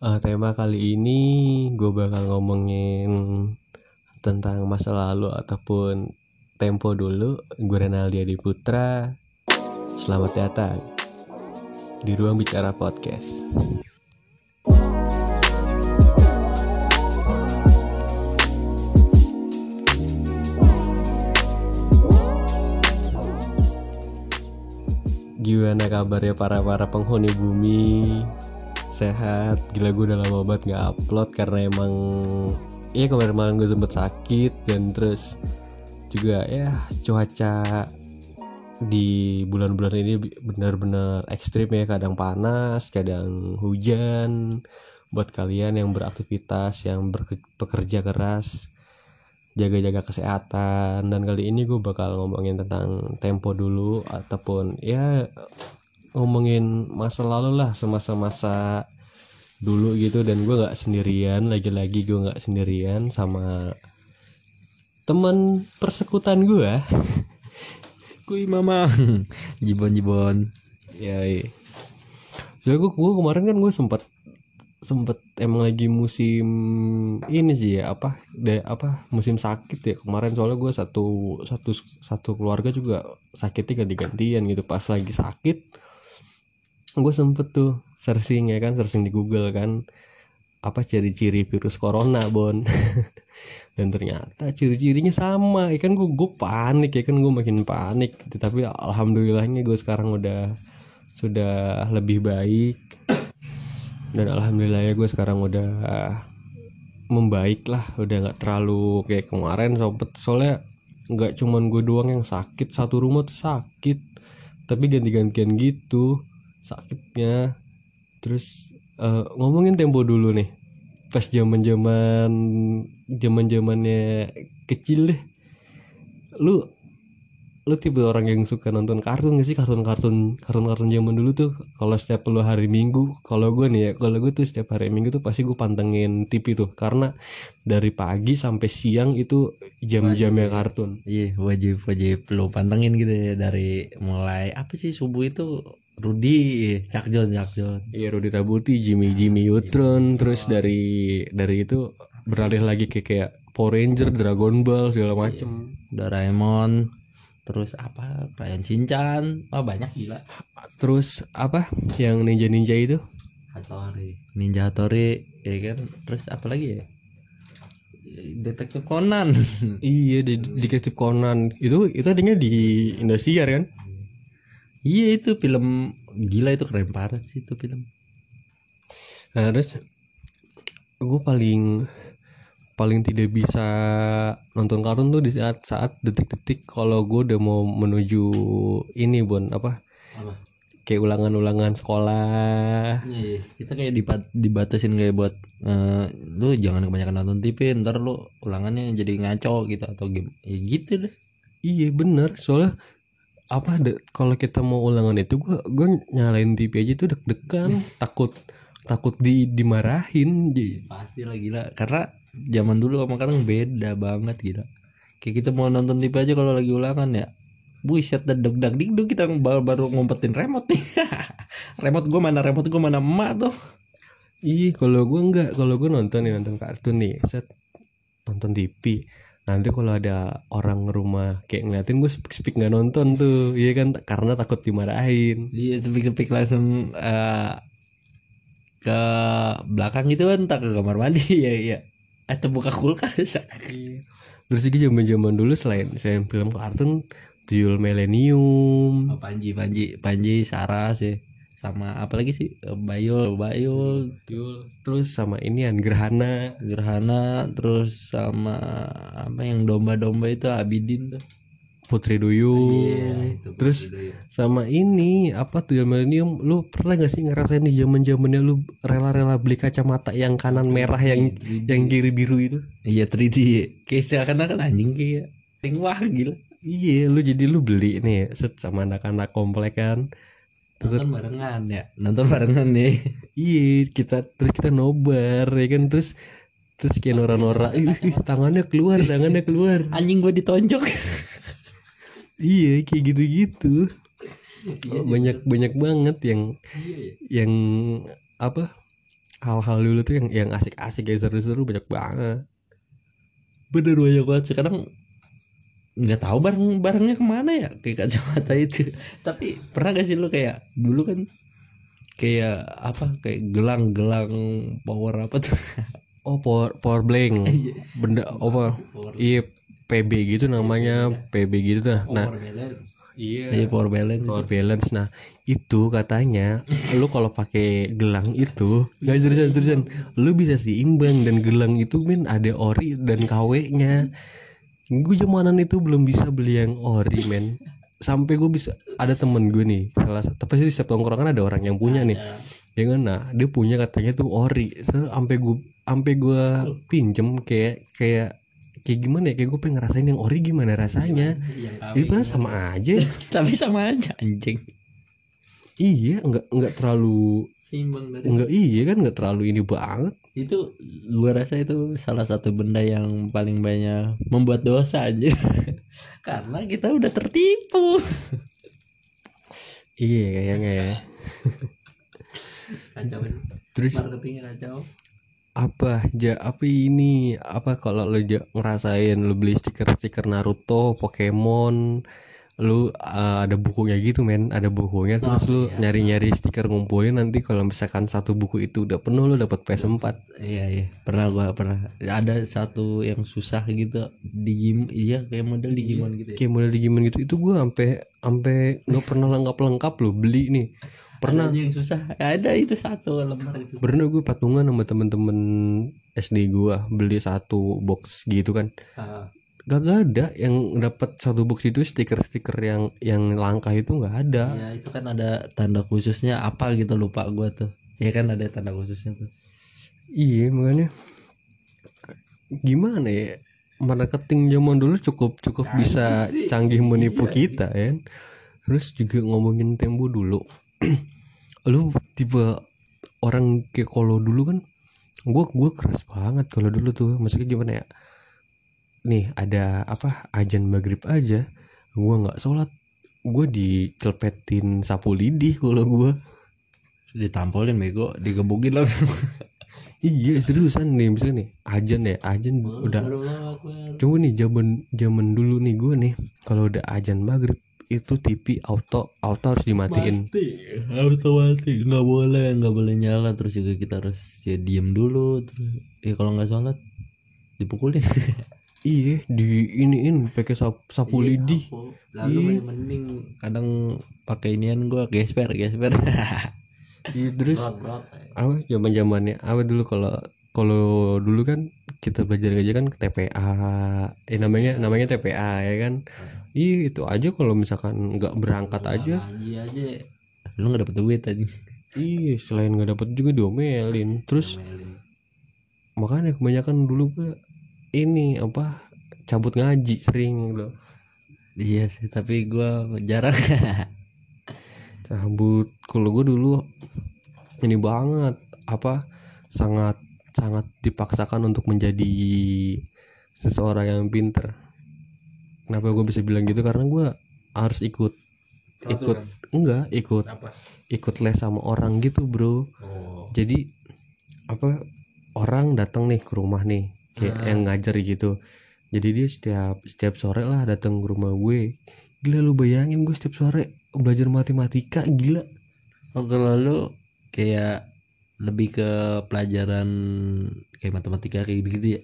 Eh, tema kali ini gue bakal ngomongin tentang masa lalu ataupun tempo dulu. Gue Renaldi Adi Putra. Selamat datang di Ruang Bicara Podcast. Gimana kabarnya para para penghuni bumi? Sehat? Gila gue udah lama banget nggak upload karena emang Iya kemarin-kemarin gue sempet sakit dan terus juga ya cuaca di bulan-bulan ini benar-benar ekstrim ya. Kadang panas kadang hujan. Buat kalian yang beraktivitas yang bekerja keras jaga-jaga kesehatan. Dan kali ini gue bakal ngomongin tentang tempo dulu ataupun ya ngomongin masa lalu lah semasa-masa dulu gitu. Dan gue nggak sendirian lagi-lagi gue nggak sendirian sama teman persekutan gue Kui mama. Jibon jibon ya so gue gue kemarin kan gue sempet sempet emang lagi musim ini sih ya apa de, apa musim sakit ya kemarin. Soalnya gue satu satu satu keluarga juga sakitnya ganti-gantian gitu. Pas lagi sakit gue sempet tuh searching ya kan searching di Google kan apa ciri-ciri virus corona bon? Dan ternyata ciri-cirinya sama ya kan? Gue gue panik ya kan gue makin panik. Tapi alhamdulillahnya gue sekarang udah sudah lebih baik. Dan alhamdulillah ya gue sekarang udah membaik lah udah nggak terlalu kayak kemarin sobat soalnya nggak cuman gue doang yang sakit satu rumah tuh sakit. Tapi ganti-gantian gitu sakitnya. Terus uh, ngomongin tempo dulu nih. Pas zaman zaman zaman zamannya kecil deh. Lu lu tipe orang yang suka nonton kartun gak sih? Kartun kartun kartun kartun zaman dulu tuh kalau setiap lu hari minggu kalau gue nih ya kalau gue tuh setiap hari minggu tuh pasti gue pantengin TV tuh. Karena dari pagi sampai siang itu jam-jamnya kartun. Iya wajib wajib lu pantengin gitu ya dari mulai apa sih subuh itu Rudi, Cakjon, Cakjon. Iya Rudi Tabuti, Jimmy Jimmy Neutron, terus dari dari itu beralih lagi ke kayak Power Ranger, Dragon Ball segala macem. Doraemon, terus apa? Krayon Shinchan, oh banyak gila. Terus apa? Yang ninja ninja itu? Hattori, Ninja Hattori, ya kan? Terus apa lagi ya? Detektif Conan. iya, di Detektif Conan itu itu adanya di Indosiar kan? Iya itu film gila itu keren parah sih itu film. Nah terus gue paling paling tidak bisa nonton kartun tuh di saat saat detik-detik kalau gue udah mau menuju ini bon apa? apa? Kayak ulangan-ulangan sekolah. Iya, iya. kita kayak dibat dibatasin kayak buat uh, lu jangan kebanyakan nonton TV ntar lu ulangannya jadi ngaco gitu atau game ya gitu deh. Iya bener soalnya apa kalau kita mau ulangan itu gue gue nyalain TV aja tuh deg-degan takut takut di dimarahin jadi pasti lah gila. Karena zaman dulu sama sekarang beda banget gila. Kayak kita mau nonton TV aja kalau lagi ulangan ya. Buset deg deg dikduk kita baru, baru ngumpetin remote nih. Remote gue mana remote gue mana emak tuh. Iya kalau gue enggak kalau gue nonton nih nonton kartun nih set nonton TV nanti kalau ada orang rumah kayak ngeliatin gue speak speak nggak nonton tuh iya kan? Karena takut dimarahin. Iya speak speak langsung uh, ke belakang gitu kan tak ke kamar mandi ya ya atau buka kulkas. Iya. terus juga zaman zaman dulu selain saya film kartun tuyul milenium oh, Panji Panji Panji Sarah sih sama apa lagi sih? Bayul Bayul. Terus sama ini an Gerhana. Gerhana terus sama apa yang domba-domba itu Abidin tuh. Putri Duyung. Iya, itu terus Duyung. sama ini apa tuh milenium lu pernah gak sih ngerasain di zaman zamannya lu rela-rela beli kacamata yang kanan merah yang 3D. yang kiri biru itu? Iya 3D kayak seakan-akan anjing kayak wah gila. Iya lu jadi lu beli nih set sama anak-anak komplek kan nonton barengan ya. Nonton barengan nih iya kita terus kita nobar ya kan? Terus terus kayak ih tangannya keluar tangannya keluar. Anjing gue ditonjok. Iya kayak gitu-gitu. Oh, banyak banyak banget yang iya, iya. yang apa hal-hal dulu tuh yang yang asik-asik yang seru-seru banyak banget. Bener banyak banget. Sekarang nggak tahu barang barangnya ke mana ya kayak kacamata itu. Tapi pernah gak sih lu kayak dulu kan kayak apa kayak gelang-gelang power apa tuh? Oh power power blank. Benda apa? Iya PB gitu namanya. PB gitu dah. Nah balance. iya. Iya power balance. Power balance. Nah itu katanya lu kalau pakai gelang itu gak seriusan seriusan lu bisa seimbang dan gelang itu min ada ori dan KW nya gue zamanan itu belum bisa beli yang ori men. Sampai gue bisa ada temen gue nih salah satu tapi sih di setiap tongkrongan ada orang yang punya nih. Ya kan nah dia punya katanya tuh ori. So, sampai gue sampai gue pinjem kayak kayak kayak gimana ya? Kayak gue pengen ngerasain yang ori gimana rasanya. Yang itu kan sama aja. Tapi sama aja anjing. Iya nggak nggak terlalu nggak iya kan nggak terlalu ini banget itu gua rasa itu salah satu benda yang paling banyak membuat dosa aja karena kita udah tertipu. Iya kayaknya ya. Kacau. Terus marketingnya kacau. apa ja apa ini? Apa kalau lu ja- ngerasain lu beli stiker-stiker Naruto Pokemon lu uh, ada bukunya gitu men. Ada bukunya terus lu nyari-nyari stiker ngumpulin nanti kalau misalkan satu buku itu udah penuh lu dapat PS4 iya iya. Pernah gua pernah. Ada satu yang susah gitu digim iya kayak model digimon gitu ya. Kayak model Digimon gitu. Itu gua sampai sampai nggak pernah lengkap-lengkap lo beli nih. Pernah. Ada yang susah. Ada itu satu lembar yang susah. Pernah gue patungan sama temen-temen SD gua beli satu box gitu kan. Ah, gak, gak ada yang dapat satu box itu stiker-stiker yang yang langka itu nggak ada. Ya itu kan ada tanda khususnya apa gitu lupa gua tuh. Ya kan ada tanda khususnya tuh. Iya makanya. Gimana ya? Marketing zaman dulu cukup cukup bisa canggih menipu kita ya terus juga ngomongin tempo dulu. Lu tipe orang kayak kalau dulu kan gua gua keras banget kalau dulu tuh. Maksudnya gimana ya nih ada apa ajan maghrib aja. Gua nggak sholat. Gue dicelpetin sapu lidih kalau gua. Ditampolin bego. Digebukin langsung iya seriusan nih. Misalnya nih ajan ya ajan udah coba nih zaman zaman dulu nih gue nih. Kalau udah ajan maghrib itu TV auto auto harus dimatiin. Auto mati nggak boleh nggak boleh nyala. Terus juga kita harus ya diem dulu. Terus ya kalau nggak sholat dipukulin iya di iniin pakai sap, sapu lidih lalu mending. Kadang pakai inian gua gesper gesper. Iya terus apa zaman zamannya apa dulu kalau kalau dulu kan kita belajar aja kan ke TPA eh namanya namanya TPA ya kan? Iya. Itu aja kalau misalkan nggak berangkat aja. ngaji aja. Lu nggak dapet duit aja iya selain nggak dapet juga diomelin. Terus makanya kebanyakan dulu gue ini apa cabut ngaji sering gitu. Iya sih tapi gua jarang. Cabut. Kalau gue dulu ini banget apa sangat sangat dipaksakan untuk menjadi seseorang yang pinter. Kenapa gue bisa bilang gitu? Karena gue harus ikut ikut enggak ikut apa? ikut les sama orang gitu bro. Oh. Jadi apa orang datang nih ke rumah nih kayak yang ngajar gitu jadi dia setiap setiap sore lah datang ke rumah gue gila lu bayangin gue setiap sore belajar matematika gila Oh kalau lu kayak lebih ke pelajaran kayak matematika kayak gitu-gitu ya?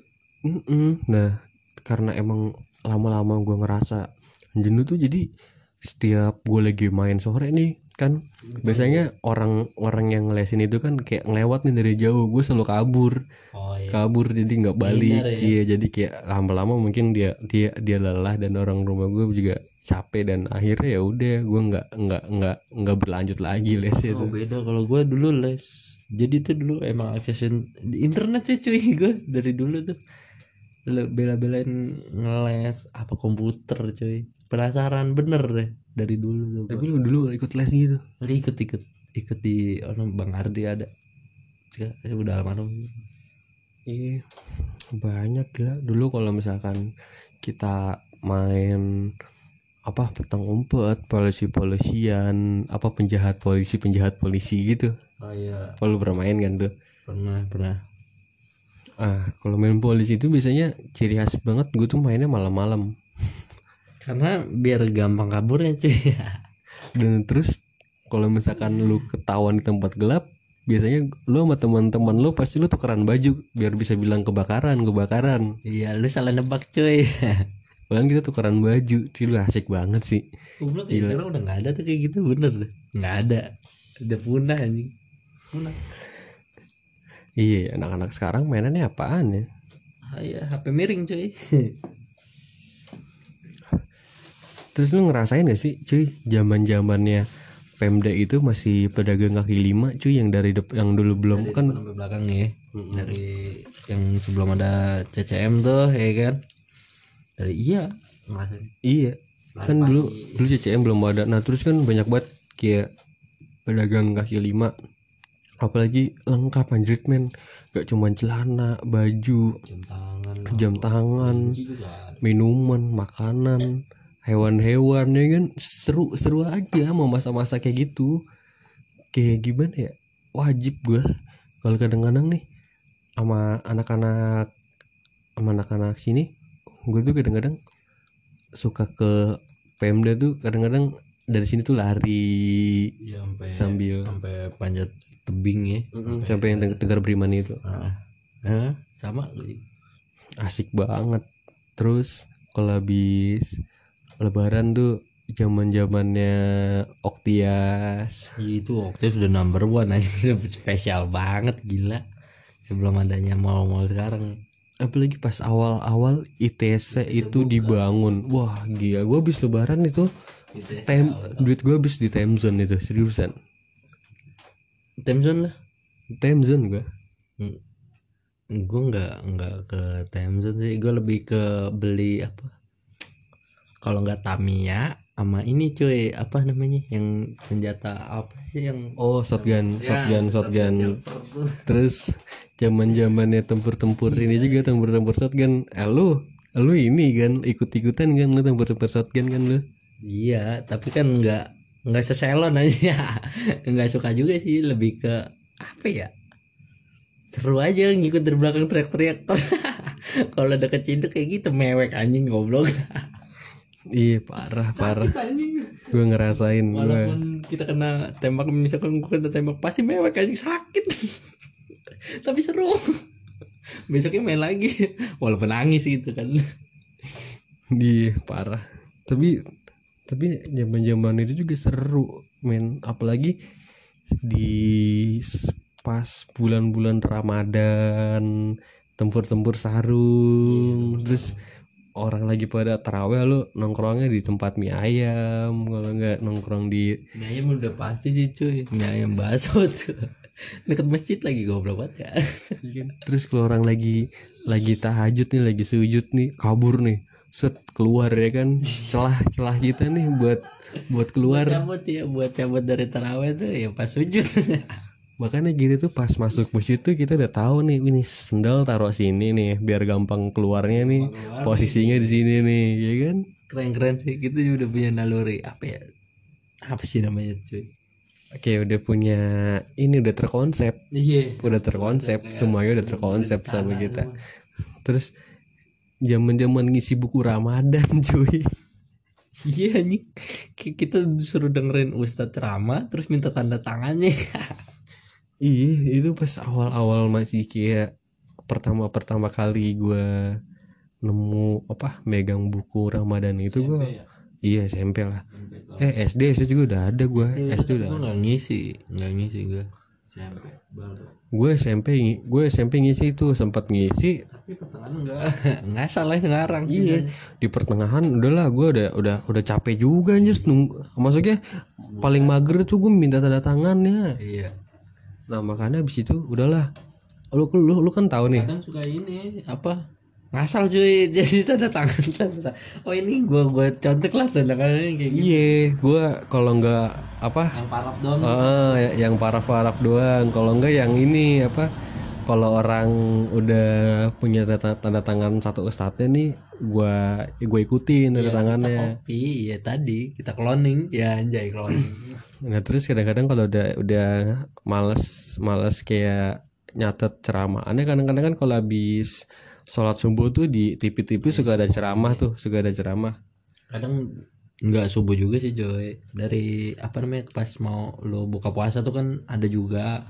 Mm-mm. nah karena emang lama-lama gue ngerasa jenuh tuh jadi setiap gue lagi main sore nih kan biasanya orang-orang yang ngelesin itu kan kayak ngelewat nih dari jauh gue selalu kabur Oh iya. kabur jadi nggak balik ya? iya jadi kayak lama-lama mungkin dia dia dia lelah dan orang rumah gue juga capek dan akhirnya ya udah gue nggak nggak nggak nggak berlanjut lagi les itu Oh beda kalau gue dulu les. Jadi tuh dulu emang aksesin di internet sih cuy gue dari dulu tuh bela-belain ngeles apa komputer cuy. Penasaran bener deh dari dulu tuh. tapi lu dulu ikut les gitu? Ikut ikut. Ikut di ono Bang Ardi ada. Sekarang udah almarhum. iya banyak gila. Dulu kalau misalkan kita main apa petang umpet polisi polisian apa penjahat polisi penjahat polisi gitu. Oh iya. Kalau lu pernah main kan tuh? Pernah pernah. Ah kalau main polisi itu biasanya ciri khas banget. Gue tuh mainnya malam-malam karena biar gampang kaburnya cuy. Dan terus kalau misalkan lu ketahuan di tempat gelap biasanya lu sama teman-teman lu pasti lu tukeran baju biar bisa bilang kebakaran kebakaran. Iya lu salah nebak cuy. Padahal kita tukeran baju. Cuy lu asik banget sih. Goblok ya sekarang udah gak ada tuh kayak gitu bener. Deh Gak ada. Udah punah anjing. Punah. Iya anak-anak sekarang mainannya apaan ya? Ah, iya HP miring cuy Terus lu ngerasain gak sih cuy zaman zamannya Pemda itu masih pedagang kaki lima cuy yang dari dep- yang dulu belum Dari kan? depan belakang nih Dari yang sebelum ada CCM tuh ya kan? Dari iya ngerasain iya kan dulu dulu CCM belum ada. Nah terus kan banyak banget kayak pedagang kaki lima. Apalagi lengkap anjir men. Gak cuman celana baju Jam tangan jam tangan minuman makanan hewan-hewan ya kan? Seru seru aja mau masa-masa kayak gitu. Kayak gimana ya? Wajib gua. Kalau kadang-kadang nih sama anak-anak sama anak-anak sini gue tuh kadang-kadang suka ke Pemda tuh kadang-kadang dari sini tuh lari Iya sampai sambil sampai panjat tebing ya. Sampai yang Tegar Brimani itu. Ah. Hah? sama asik banget. Terus kalau habis lebaran tuh zaman zamannya Oktias. Iya, itu waktu sudah number one aja. Spesial banget gila. Sebelum adanya mall-mall sekarang. Apalagi pas awal-awal ITC itu dibangun. Wah gila. Gue habis lebaran itu tem duit gue habis di time zone itu seriusan. Timezone lah. Time zone gue gue nggak nggak ke Timezone sih. Gue lebih ke beli apa kalau nggak Tamiya sama ini cuy apa namanya yang senjata apa sih yang oh shotgun shotgun shotgun terus zaman zamannya tempur-tempur ini juga tempur-tempur shotgun. Eh, lu lu ini kan ikut-ikutan kan lu tempur-tempur shotgun kan lu? Iya tapi kan nggak nggak seselon aja. Nggak suka juga sih lebih ke apa ya? Seru aja ngikut dari belakang teriak-teriak. Kalau ada keciduk kayak gitu mewek anjing goblok iya parah parah. anjing. Gue ngerasain gue walaupun kita kena tembak misalkan gue kena tembak pasti mewek anjing sakit. Tapi seru. Besoknya main lagi. Walaupun nangis gitu kan. Di parah. Tapi tapi zaman zaman itu juga seru men. Apalagi di pas bulan-bulan Ramadan tempur-tempur sarung terus orang lagi pada taraweh lu nongkrongnya di tempat mie ayam kalau nggak nongkrong di mie ayam udah pasti sih cuy. Mie ayam bakso tuh deket masjid lagi goblok banget ya. Terus kalau orang lagi lagi tahajud nih lagi sujud nih kabur nih. Set keluar ya kan. Celah-celah kita nih buat buat keluar. Cabut ya buat cabut dari taraweh tuh ya pas sujud makanya gitu tuh pas masuk masjid tuh kita udah tahu nih ini sendal taruh sini nih biar gampang keluarnya nih posisinya di sini nih ya kan? Keren-keren sih kita juga udah punya naluri apa ya apa sih namanya cuy? Oke udah punya ini udah terkonsep. Iya. Udah terkonsep semuanya udah terkonsep sama kita. terus zaman zaman ngisi buku ramadan cuy. Iya Kayak kita disuruh dengerin ustadz ceramah terus minta tanda tangannya Iya, itu pas awal-awal masih kayak pertama-pertama kali gua nemu apa megang buku Ramadan itu gua iya SMP lah. Eh SD SD juga udah ada gua. SD udah. gue nggak ngisi nggak ngisi gue SMP baru Gue SMP gue SMP ngisi itu sempat ngisi. Tapi pertengahan enggak nggak salah sekarang iya di pertengahan udahlah gua udah udah udah capek juga anjir nunggu maksudnya paling mager tuh gue minta tanda tangannya iya nah makanya abis itu udahlah. Lu lu lu kan tahu nih. Kadang suka ini apa? Ngasal cuy. Jadi tanda tangan tanda tangan. oh ini gua gua contek lah tanda tangannya kayak gitu. Iya, gua kalau nggak apa? Yang paraf doang. ya- yang paraf-paraf doang. Kalau nggak yang ini apa kalau orang udah punya tanda, tanda tangan satu ustadznya nih gua gue ikutin tanda tangannya Kopi ya tadi kita cloning ya anjay cloning. nah terus kadang-kadang kalau udah udah males males kayak nyatet ceramahannya kadang-kadang kan kalau habis sholat subuh tuh di TV-TV suka ada ceramah tuh suka ada ceramah Kadang nggak subuh juga sih Joy. Dari apa namanya pas mau lo buka puasa tuh kan ada juga.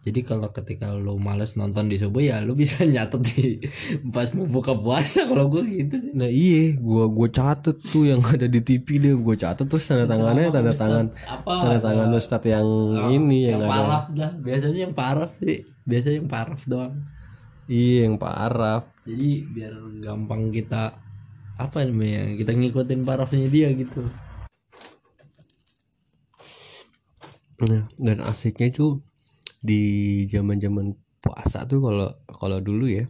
Jadi kalau ketika lo males nonton di subuh ya lo bisa nyatet di pas mau buka puasa kalau gue gitu sih. Nah iya, gua gua catet tuh yang ada di TV deh, gua catet terus tanda tangannya tanda tangan Apa? tanda tangan ustadz yang ini yang, yang ada. paraf dah. Biasanya yang paraf sih. Biasanya yang paraf doang. Iya yang paraf. Jadi biar gampang kita apa namanya kita ngikutin parafnya dia gitu. Nah dan asiknya tuh di zaman zaman puasa tuh kalau kalau dulu ya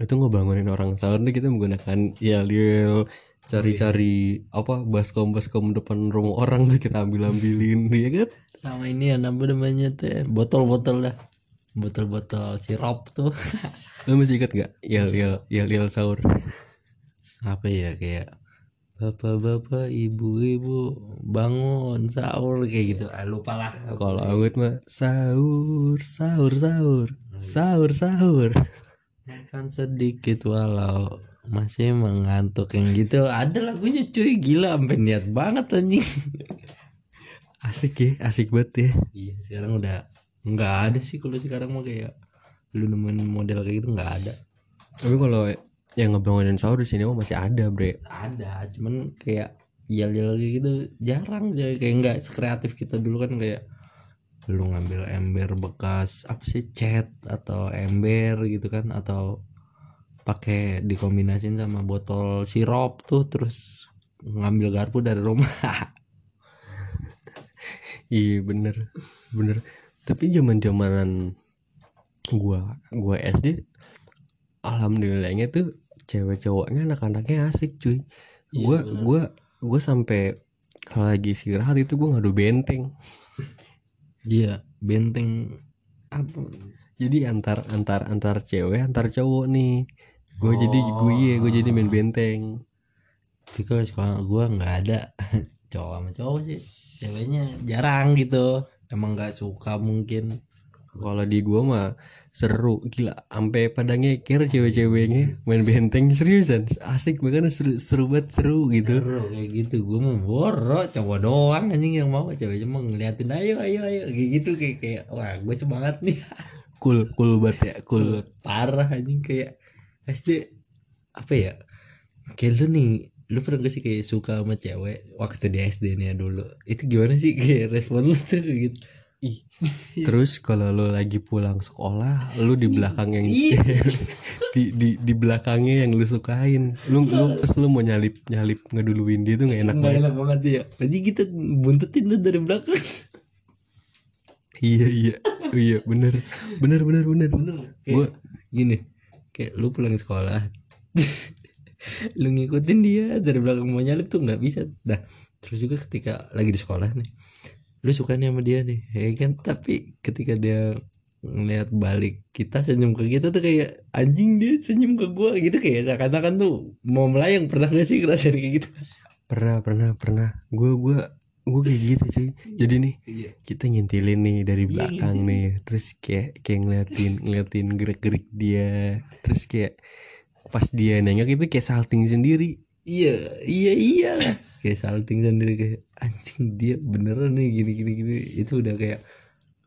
itu ngebangunin orang sahur tuh kita menggunakan yel yel cari-cari apa baskom baskom depan rumah orang tuh kita ambil ambilin ya kan Sama ini ya apa namanya teh botol-botol dah. Botol-botol sirup tuh. lo masih ingat gak yel yel yel yel sahur apa ya kayak bapak-bapak ibu-ibu bangun sahur kayak gitu. Ah, lupa lah Kalau awet mah sahur, sahur, sahur, sahur, sahur. makan sedikit walau masih mengantuk yang gitu. Ada lagunya cuy. Gila sampai niat banget anjing. Asik ya, asik banget ya. iya sekarang udah nggak ada sih. Kalau sekarang mah kayak lu nemuin model kayak gitu nggak ada. Tapi kalau yang ngebangunin sahur di sini mah masih ada, Bre. ada cuman kayak yel-yel kayak gitu jarang jadi kayak nggak sekreatif kita dulu kan kayak lu ngambil ember bekas apa sih cat atau ember gitu kan atau pakai dikombinasin sama botol sirup tuh terus ngambil garpu dari rumah Iya bener, bener. Tapi zaman zamanan gua, gua SD, alhamdulillahnya tuh cewek cowoknya anak-anaknya asik cuy. Gua, gua, gua sampai kalau lagi istirahat itu gua ngadu benteng. iya benteng apa? Jadi antar antar antar cewek antar cowok nih. Gue jadi gue iya gue jadi main benteng. Tapi kalau sekolah gua nggak ada. Cowok sama cowok sih ceweknya jarang gitu. Emang nggak suka mungkin kalau di gue mah seru gila. Sampai pada ngeker cewek-ceweknya main benteng seriusan. Asik banget seru seru banget seru gitu. Seru kayak gitu. Gue mau boro cowok doang anjing yang mau. Ceweknya mau ngeliatin ayo ayo ayo. Kayak gitu kayak kayak wah gue semangat nih. Cool cool banget ya cool parah anjing kayak SD apa ya kayak lu nih lu pernah gak sih kayak suka sama cewek waktu di SD nih ya dulu? Itu gimana sih kayak respon lu tuh gitu Ih. terus kalau lo lagi pulang sekolah lu di belakang yang di di di belakangnya yang lu sukain. Lu lu terus lu mau nyalip nyalip ngeduluin dia tuh gak enak banget. Enak banget ya jadi kita buntutin lu dari belakang. Iya iya. Iya bener. Bener bener bener. Kayak gue gini kayak lu pulang sekolah lu ngikutin dia dari belakang mau nyalip tuh nggak bisa. Dah. Terus juga ketika lagi di sekolah nih lu suka nih sama dia nih. Ya kan? Tapi ketika dia ngeliat balik kita senyum ke kita tuh kayak anjing dia senyum ke gua. Gitu kayak seakan-akan tuh mau melayang. Pernah gak sih ngerasain kayak gitu? Pernah pernah pernah. Gue gue gue kayak gitu cuy. Jadi nih iya. kita ngintilin nih dari belakang nih. Terus kayak kayak ngeliatin ngeliatin gerak gerik dia. Terus kayak pas dia nengok itu kayak salting sendiri. Iya iya iya lah kayak salting sendiri kayak anjing dia beneran nih gini gini gini. Itu udah kayak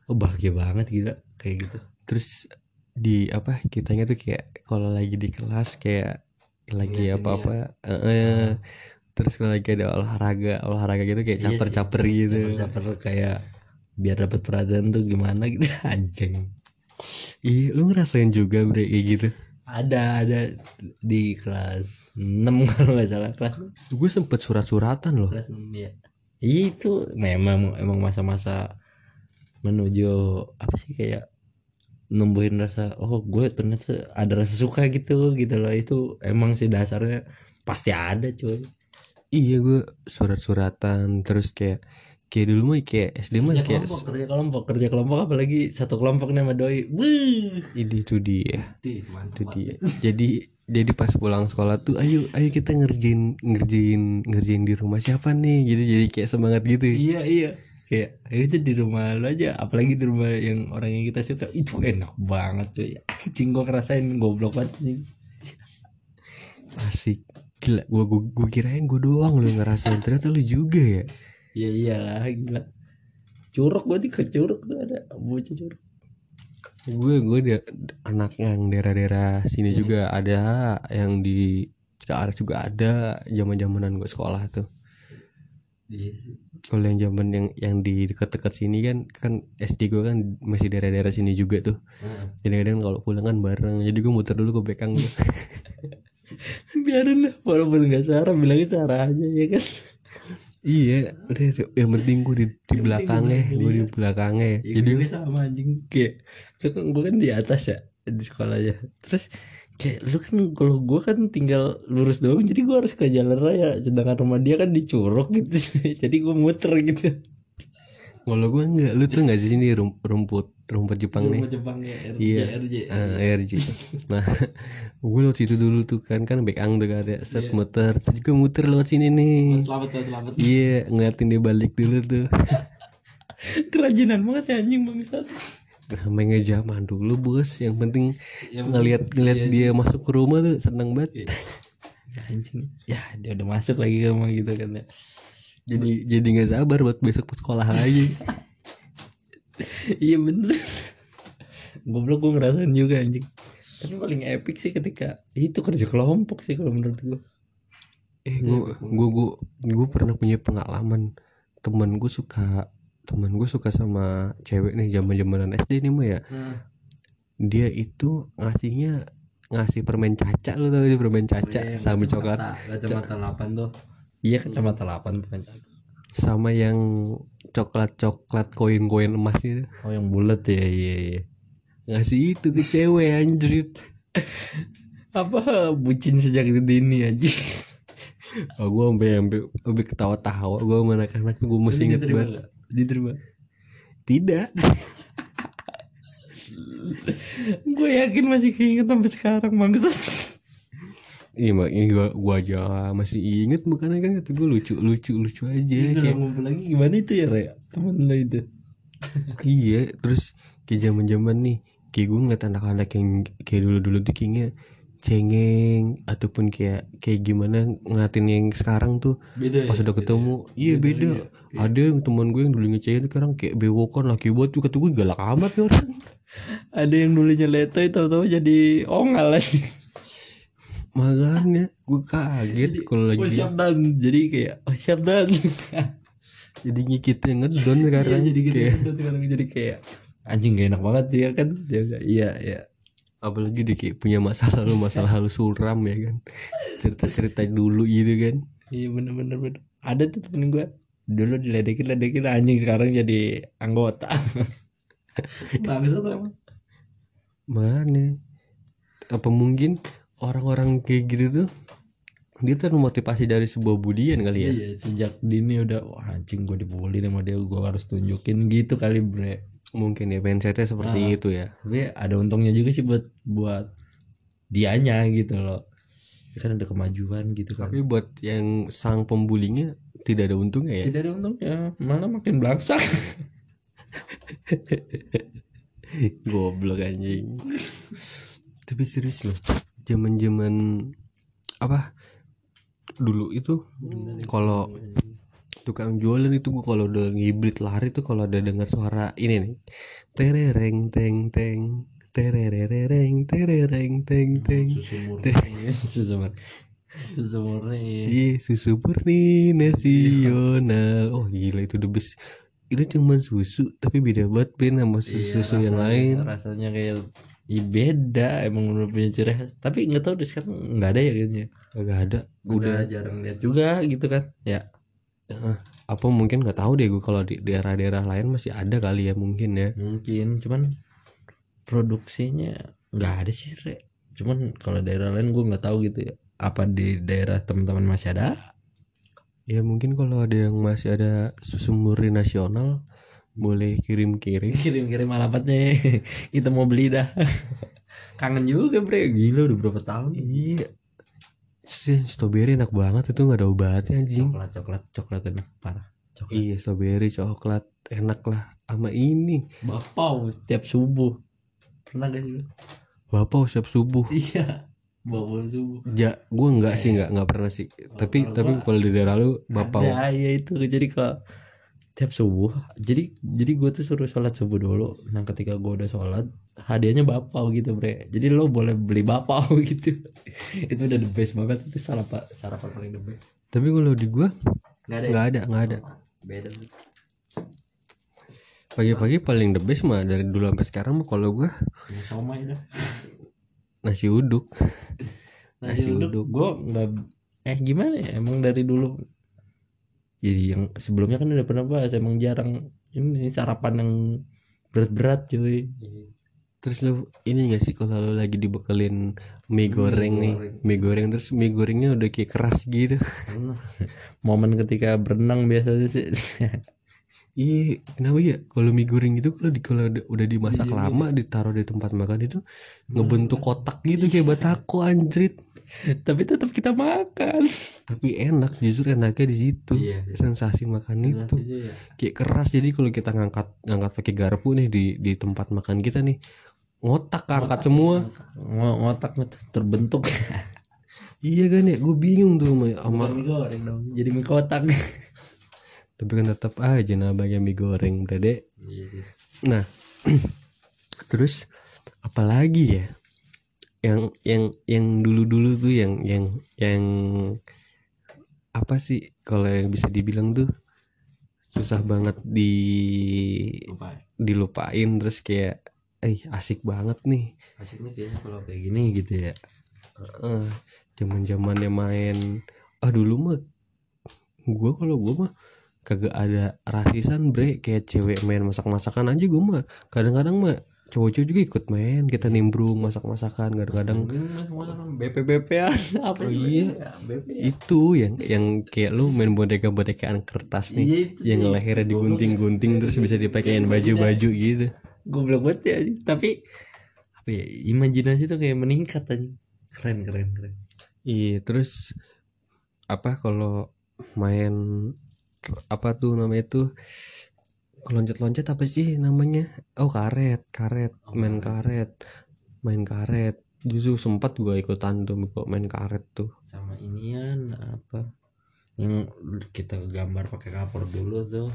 oh bahagia banget gila kayak gitu. Terus di apa kitanya tuh kayak kalau lagi di kelas kayak lagi apa apa terus kalau lagi ada olahraga olahraga gitu kayak caper caper gitu. caper kayak biar dapat perhatian tuh gimana gitu anjing. Iya lu ngerasain juga bre kayak gitu? Ada ada di kelas 6 kalau nggak salah kelas gue sempet surat-suratan loh. Kelas 6 ya itu memang emang masa-masa menuju apa sih kayak numbuhin rasa oh gue ternyata ada rasa suka gitu gitu loh. Itu emang sih dasarnya pasti ada cuy. Iya gue surat-suratan terus kayak kayak dulu mah kayak SD mah kayak kelompok kerja kelompok kerja kelompok apalagi satu kelompok nih sama doi. Wuh. ini itu dia. Itu dia. Jadi jadi pas pulang sekolah tuh ayo ayo kita ngerjain ngerjain ngerjain di rumah siapa nih? Jadi jadi kayak semangat gitu. Iya iya. Kayak "Ayo itu di rumah lo aja. Apalagi di rumah yang orang yang kita suka. Itu enak banget cuy. Anjing gua ngerasain goblok banget anjing. asik. Gila gua gua, gua kirain gua doang lu ngerasain. Ternyata lu juga ya? Iya iyalah gila. Curug di ke curug tuh ada bocah curug gue gue dia anak yang daerah-daerah sini juga ada yang di Cikarang juga ada zaman zamanan gue sekolah tuh. Iya. kalau yang zaman yang yang di dekat-dekat sini kan kan SD gue kan masih daerah-daerah sini juga tuh. Jadi kadang kalau pulang kan bareng jadi gue muter dulu ke Bekang biarin lah walaupun nggak sarah bilangnya sarah aja ya kan iya yang penting gue di, di belakangnya gue di belakangnya. ya, jadi gue sama anjing. kayak itu kan gue kan di atas ya di sekolahnya. Terus kayak lu kan kalau gue kan tinggal lurus doang jadi gue harus ke jalan raya. Sedangkan rumah dia kan di curug gitu. Jadi gue muter gitu. Kalau gue enggak lu tuh nggak sih sini rum- rumput rumput Jepang nih rumah Jepang ya RJ, Iya. RJ. Ah, ARJ. Nah, gue lewat situ dulu tuh kan kan Bekang tuh kan ada set muter, Terus juga muter lewat sini nih. selamat tuh selamat Iya, ngeliatin dia balik dulu tuh. kerajinan banget ya anjing bangsat Namanya zaman dulu bos, yang penting Ya, ngeliat ngeliat dia masuk ke rumah tuh seneng banget. ya anjing ya dia udah masuk lagi ke rumah gitu kan ya Jadi jadi nggak sabar buat besok ke sekolah lagi. iya bener. Goblok gue ngerasain juga anjing. Tapi paling epic sih ketika itu kerja kelompok sih kalau menurut gue eh, gue gue gue gue pernah punya pengalaman. Temen gue suka temen gue suka sama cewek nih zaman zamanan SD nih mah ya. dia itu ngasihnya ngasih permen caca lu tau gak sih permen caca sama coklat. Kacamata 8 tuh. Iya kacamata 8 tuh kan sama yang coklat coklat koin koin emas itu. Oh yang bulat ya iya iya. Ngasih itu ke cewek anjir apa bucin sejak dini aja oh, gue sampai sampai sampai ketawa tawa gue sama anak-anak tuh gue masih inget diterima banget. diterima? Tidak. Gue yakin masih keinget sampai sekarang maksud iya mak ini gue gua aja masih inget makanya kan kata gue lucu lucu lucu aja Kalau kayak ngumpul lagi gimana itu ya Raya temen lo itu. Iya terus kayak zaman zaman nih kayak gue ngeliat anak-anak yang kayak dulu dulu tuh kayaknya cengeng ataupun kayak kayak gimana ngeliatin yang sekarang tuh beda pas udah ketemu. iya beda ada yang teman gue yang dulu ngecengin sekarang kayak bewokan laki buat tuh kata gue galak amat nih orang. Ada yang dulunya letoy tahu-tahu jadi ongal lagi makanya gue kaget kalau oh, lagi siap dan jadi kayak oh siap dan. Jadinya kita ngedon sekarang. jadi gitu Kayak- sekarang. Jadi kayak anjing gak enak banget ya kan. Iya iya. Apalagi dia kayak punya masalah lalu masalah lalu suram ya kan. Cerita cerita dulu gitu kan. Iya bener bener bener. Ada tuh temen gue dulu diledekin ledekin anjing sekarang jadi anggota. Bagus tuh emang. Mana? Apa mungkin orang-orang kayak gitu tuh dia termotivasi dari sebuah budian kali ya? Iya sejak dini udah wah anjing gue dibully sama dia gue harus tunjukin gitu kali bre. Mungkin ya mindsetnya seperti itu ya. Tapi ada untungnya juga sih buat buat dianya gitu loh. Dia kan ada kemajuan gitu kan. Tapi buat yang sang pembulinya tidak ada untungnya ya? Tidak ada untungnya malah makin belangsak. Goblok anjing. Tapi serius loh zaman zaman apa dulu itu kalau tukang jualan itu gua kalau udah ngibrit lari tuh kalau ada dengar suara ini nih terereng teng teng terereng terereng teng teng susu murni. susu murni. Susu Iya susu murni nasional Oh gila itu the best. Itu cuman susu Tapi beda banget Ben sama susu-susu yang lain. rasanya kayak Ih, beda emang udah punya ciri khas. Tapi nggak tahu deh sekarang nggak ada ya kayaknya. Gak ada udah. jarang lihat juga gitu kan ya. Apa mungkin gak tahu deh gue Kalau di daerah-daerah lain masih ada kali ya mungkin ya. Mungkin cuman produksinya nggak ada sih Re. cuman kalau daerah lain gue nggak tahu gitu ya apa di daerah teman-teman masih ada? Ya mungkin kalau ada yang masih ada susu murni nasional boleh kirim-kirim. Kirim-kirim alamatnya kita mau beli dah. Kangen juga bre. Gila udah berapa tahun. Iya. Sih strawberry enak banget. Itu nggak ada obatnya anjing. Coklat coklat coklat enak parah. Coklat. Iya strawberry coklat. Enak lah. Sama ini. Bapau tiap subuh. Pernah gak sih lu? bapak siap subuh. Iya. Bapau subuh. Ja gue nggak sih nggak nggak pernah sih. Tapi tapi kalau di daerah lu bapak ya iya itu. Jadi kalau tiap subuh jadi jadi gue tuh suruh sholat subuh dulu. Nah ketika gue udah sholat hadiahnya bapau gitu bre. Jadi lo boleh beli bapau gitu. Itu udah the best banget. Itu sarapan sarapan paling the best? Tapi kalau di gue nggak ada ya? nggak ada nggak ada. Beda pagi-pagi paling the best mah dari dulu sampai sekarang mah kalau gue sama ya nasi uduk. Nasi uduk? gue nggak eh gimana ya? Emang dari dulu jadi yang sebelumnya kan udah pernah bahas emang jarang. Ini sarapan yang berat-berat cuy. Terus lu ini gak sih kalau lu lagi dibekelin mie goreng nih? mie goreng terus mie gorengnya udah kayak keras gitu. Momen ketika berenang biasanya sih iya kenapa ya? Kalau mie goreng itu kalau di kalau udah- dimasak lama ditaruh di tempat makan itu ngebentuk kotak gitu kayak batako anjrit. Tapi tetap kita makan. Tapi enak justru enaknya di situ. Iya, sensasi makan itu. Kayak keras jadi kalau kita ngangkat ngangkat pakai garpu nih di di tempat makan kita nih ngotak angkat semua. Ng- ngotak. Tuh terbentuk. Iya kan ya? Gue bingung tuh sama, sama mie goreng dong. Jadi mie kotak tapi kan tetap aja namanya mie goreng brade iya sih. Nah terus apalagi ya? Yang yang yang dulu dulu tuh yang yang yang apa sih kalau yang bisa dibilang tuh susah banget di lupa dilupain terus kayak eh asik banget nih. Asiknya kayaknya kalau kayak gini gitu ya. Zaman zamannya main. Ah dulu mah gue kalau gue mah kagak ada rasisan bre. Kayak cewek main masak masakan aja gue mah. Kadang-kadang mah cowok-cowok juga ikut main. Kita nimbrung masak masakan kadang-kadang mungkin semuanya kan BP BP apa Oh, iya. BP itu yang yang kayak lu main boneka bonekaan kertas nih. Iya, itu yang lehernya digunting-gunting terus bisa dipakein baju-baju gitu. Goblok banget ya anjing. tapi apa ya imajinasi tuh kayak meningkat aja keren keren keren. Iya, terus apa kalau main apa tuh namanya tuh loncat-loncat apa sih namanya? Oh, karet, karet, main karet. Main karet. Justru sempat gua ikutan tuh kok main karet tuh. sama inian apa yang kita gambar pakai kapur dulu tuh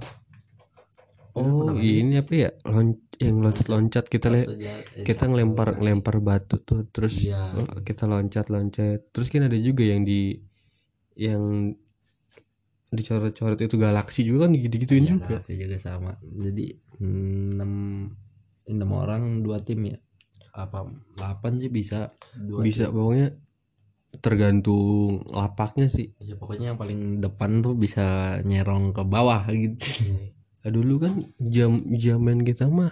Oh, ini apa ya? Lon yang loncat-loncat kita le eh, kita ngelempar ngelempar batu tuh terus Iya. kita loncat-loncat. Terus kan ada juga yang di yang dicoret-coret itu galaksi juga kan gitu-gituin Iya, juga. Galaxy juga sama. Jadi enam enam orang dua tim ya. Apa delapan sih bisa dua bisa pokoknya tergantung lapaknya sih. Ya pokoknya yang paling depan tuh bisa nyerong ke bawah gitu. Nah, dulu kan jam zaman kita mah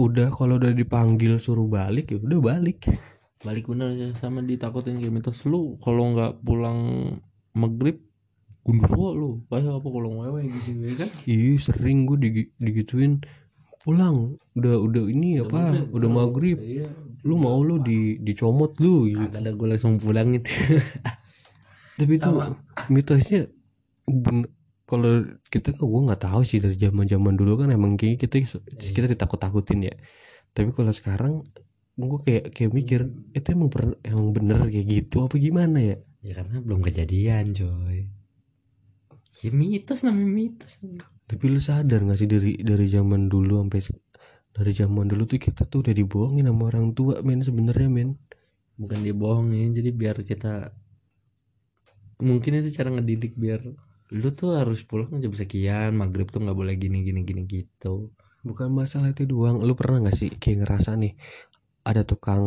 udah kalau udah dipanggil suruh balik ya udah balik. Balik bener ya sama ditakutin kayak mitos lu kalau nggak pulang maghrib gundurwo lu kayak apa kalau wewe gitu ya kan? Ih sering gue digi- digituin. Pulang udah udah ini apa udah maghrib iya lu mau lu di dicomot lu gitu. ada gue langsung pulang gitu. Tapi itu mitosnya kalau kita kan gue nggak tahu sih dari zaman zaman dulu kan emang kayak kita kita ditakut takutin ya. Tapi kalau sekarang gue kayak kayak mikir itu emang per, emang bener kayak gitu apa gimana ya? Ya karena belum kejadian coy ya mitos namanya mitos tapi lu sadar gak sih dari dari zaman dulu sampai dari zaman dulu tuh kita tuh udah dibohongin sama orang tua men sebenarnya men. Bukan dibohongin jadi biar kita mungkin itu cara ngedidik biar lu tuh harus pulang jam sekian maghrib tuh nggak boleh gini gini gini gitu. Bukan masalah itu doang. Lu pernah gak sih kayak ngerasa nih ada tukang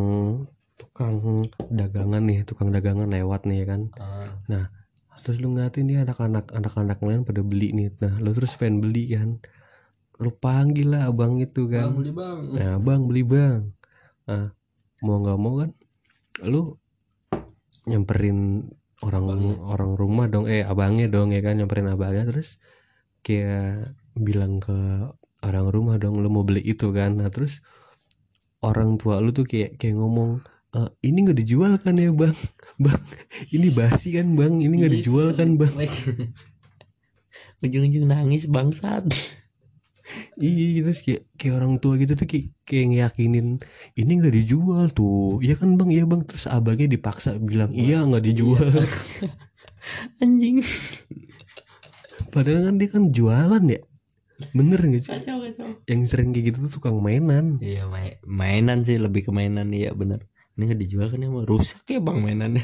tukang dagangan nih tukang dagangan lewat nih ya kan? Nah terus lu ngeliatin nih anak-anak anak-anak lain pada beli nih. Nah lu terus pengen beli kan. Lu panggil lah abang itu kan. Beli bang. Nah bang beli bang. Nah mau nggak mau kan lu nyamperin orang orang rumah dong. Eh abangnya dong ya kan nyamperin abangnya. Terus kayak bilang ke orang rumah dong lu mau beli itu kan. Nah terus orang tua lu tuh kayak kayak ngomong "Eh, ini nggak dijual kan ya bang? Bang ini basi kan bang? Ini nggak dijual kan bang? Ujung-ujung nangis bangsat. Iya terus kayak kayak orang tua gitu tuh kayak, kayak ngeyakinin ini nggak dijual tuh. Iya kan bang? Iya bang. Terus abangnya dipaksa bilang iya nggak dijual. Anjing. Padahal kan dia kan jualan ya. Bener gak sih? Kacau kacau. Yang sering kayak gitu tuh tukang mainan. Iya mai- mainan sih lebih ke mainan. Iya bener ini nggak dijual kan emang rusak ya bang mainannya.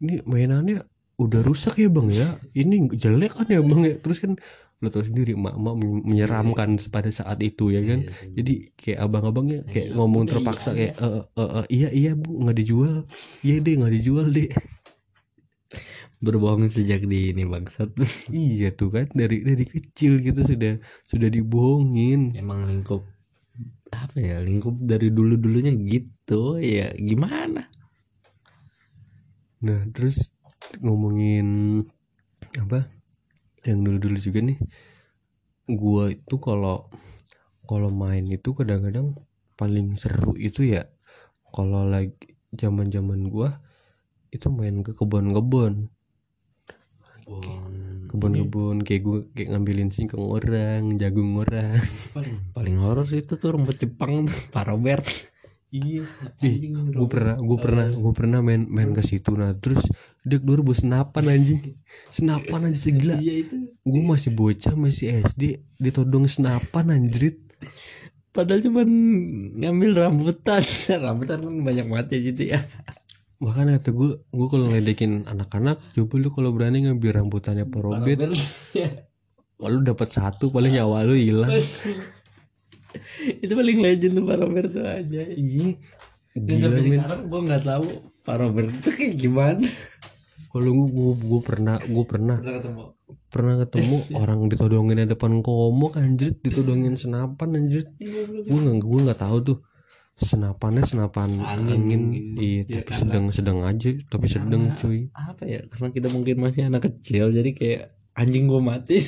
Ini mainannya udah rusak ya bang ya. Ini jelek kan ya bang ya. Terus kan lo tau sendiri mak-mak men- menyeramkan pada saat itu ya kan? Jadi kayak abang-abangnya kayak ngomong terpaksa kayak "Eh, eh, eh, iya iya bu nggak dijual. Iya deh nggak dijual deh. Berbohong sejak dini bangsat. Iya tuh kan. Dari dari kecil gitu sudah sudah dibohongin. Emang lingkup apa ya lingkup dari dulu dulunya gitu ya gimana? Nah terus ngomongin apa yang dulu-dulu juga nih gua itu kalau kalau main itu kadang-kadang paling seru itu ya kalau lagi zaman-zaman gua itu main ke kebun-kebun kebun-kebun kayak gua kayak ngambilin singkong orang jagung orang. Paling paling horor itu tuh rumput Jepang tuh Pak Robert. Iya. Gue pernah gue pernah gue pernah main main ke situ. Nah terus dek dulu bos senapan anjing. Senapan aja segila. Iya itu. Gue masih bocah masih SD ditodong senapan anjrit. Padahal cuman ngambil rambutan. Rambutan kan banyak banget ya gitu ya bahkan kata gue gue kalau ngeledekin anak-anak coba lu kalau berani ngambil rambutannya Pak Robert lu dapat satu paling nyawa lu hilang. Itu paling legend tuh Pak Robert tuh aja iya gila men gue nggak tahu Pak Robert itu kayak gimana. Kalau gue gue pernah gue pernah. Pernah ketemu? Pernah ketemu orang ditodongin di depan komok anjrit ditodongin senapan anjrit. Gue nggak gue nggak tahu tuh senapannya senapan angin, iya tapi sedang sedang aja tapi sedang cuy. apa ya karena kita mungkin masih anak kecil jadi kayak anjing gue mati.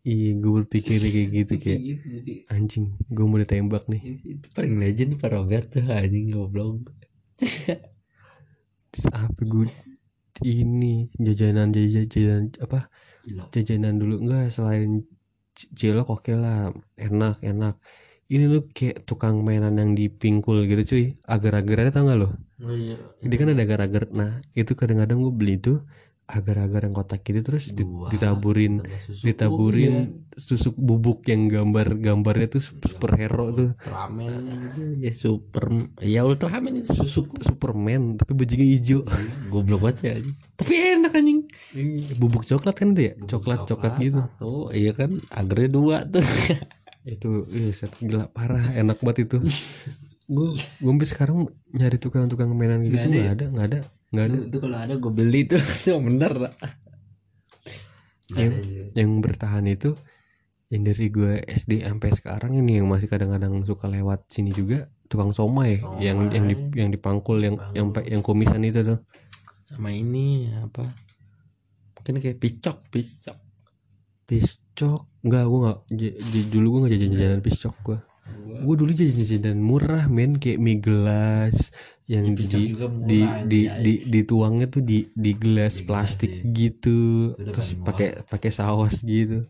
Iya gue berpikir kayak gitu kayak gitu jadi anjing gue mau ditembak nih. Itu paling legend Pak Robert tuh anjing goblok. Terus apa gue ini jajanan jajanan, jajanan apa jajanan dulu. Enggak selain cilok oke lah enak enak ini lu kayak tukang mainan yang dipingkul gitu cuy. Agar-agarnya tau gak lo oh iya. Dia kan ada agar-agar. Nah itu kadang-kadang gue beli tuh agar-agar yang kotak gitu terus Dua. ditaburin. susu ditaburin susuk bubuk yang gambar gambarnya tuh superhero tuh. Ultraman ya super ya Ultraman itu susuk Superman tapi bajunya hijau. Goblok banget ya tapi enak anjing. Bubuk coklat kan tuh ya? Coklat coklat gitu. tuh iya kan agarnya dua tuh itu iya set gila parah enak banget itu. Gue gue sampai sekarang nyari tukang-tukang mainan gitu nggak ada. nggak ada nggak ada. Itu kalau ada gue beli tuh itu bener. Lah yang, yang bertahan itu yang dari gue SD sampai sekarang ini yang masih kadang-kadang suka lewat sini juga tukang somai. Yang yang di, yang dipangkul yang yang yang komisan itu tuh. Sama ini apa? Mungkin kayak picok picok piscok enggak gue j- j- dulu gue nggak jajan jajanan piscok gue gue dulu jajan jajanan murah men. Kayak mie gelas yang di juga murah, di, anjay. di, di dituangnya tuh di di gelas plastik gitu. Terus pakai pakai saus gitu.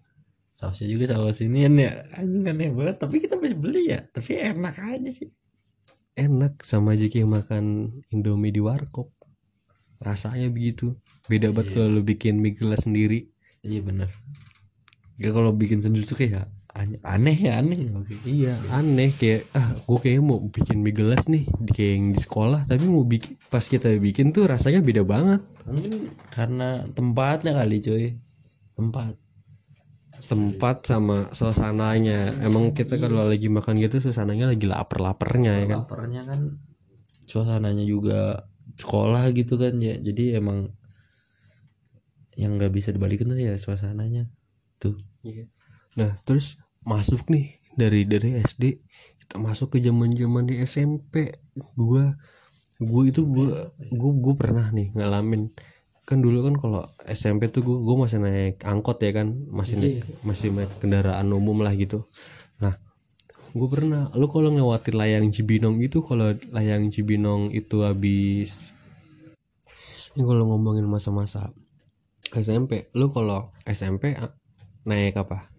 Sausnya juga saus ini ya. Anjing aneh banget. Tapi kita masih beli ya. Tapi enak aja sih. Enak sama aja kayak makan indomie di warkop. Rasanya begitu. Beda banget kalau lu bikin mie gelas sendiri. Iya bener ya kalau bikin sendiri tuh kayak aneh, aneh ya aneh. Iya aneh. Kayak ah gue kayaknya mau bikin mie gelas nih di kayak yang di sekolah. Tapi mau bikin pas kita bikin tuh rasanya beda banget. Mungkin karena tempatnya kali cuy. Tempat. Tempat sama suasananya. Emang kita kalau lagi makan gitu suasananya lagi lapar-laparnya ya kan? Laparnya kan suasananya juga sekolah gitu kan ya. Jadi emang yang nggak bisa dibalikin tuh ya suasananya. Tuh nah terus masuk nih dari dari SD kita masuk ke zaman zaman di SMP gua gue itu gue gue gue pernah nih ngalamin. Kan dulu kan kalau SMP tuh gue gue masih naik angkot ya kan masih naik masih naik kendaraan umum lah gitu. Nah gue pernah lu kalau ngelewatin layang Cibinong itu kalau layang Cibinong itu habis ini kalau ngomongin masa-masa SMP lu kalau SMP naik apa?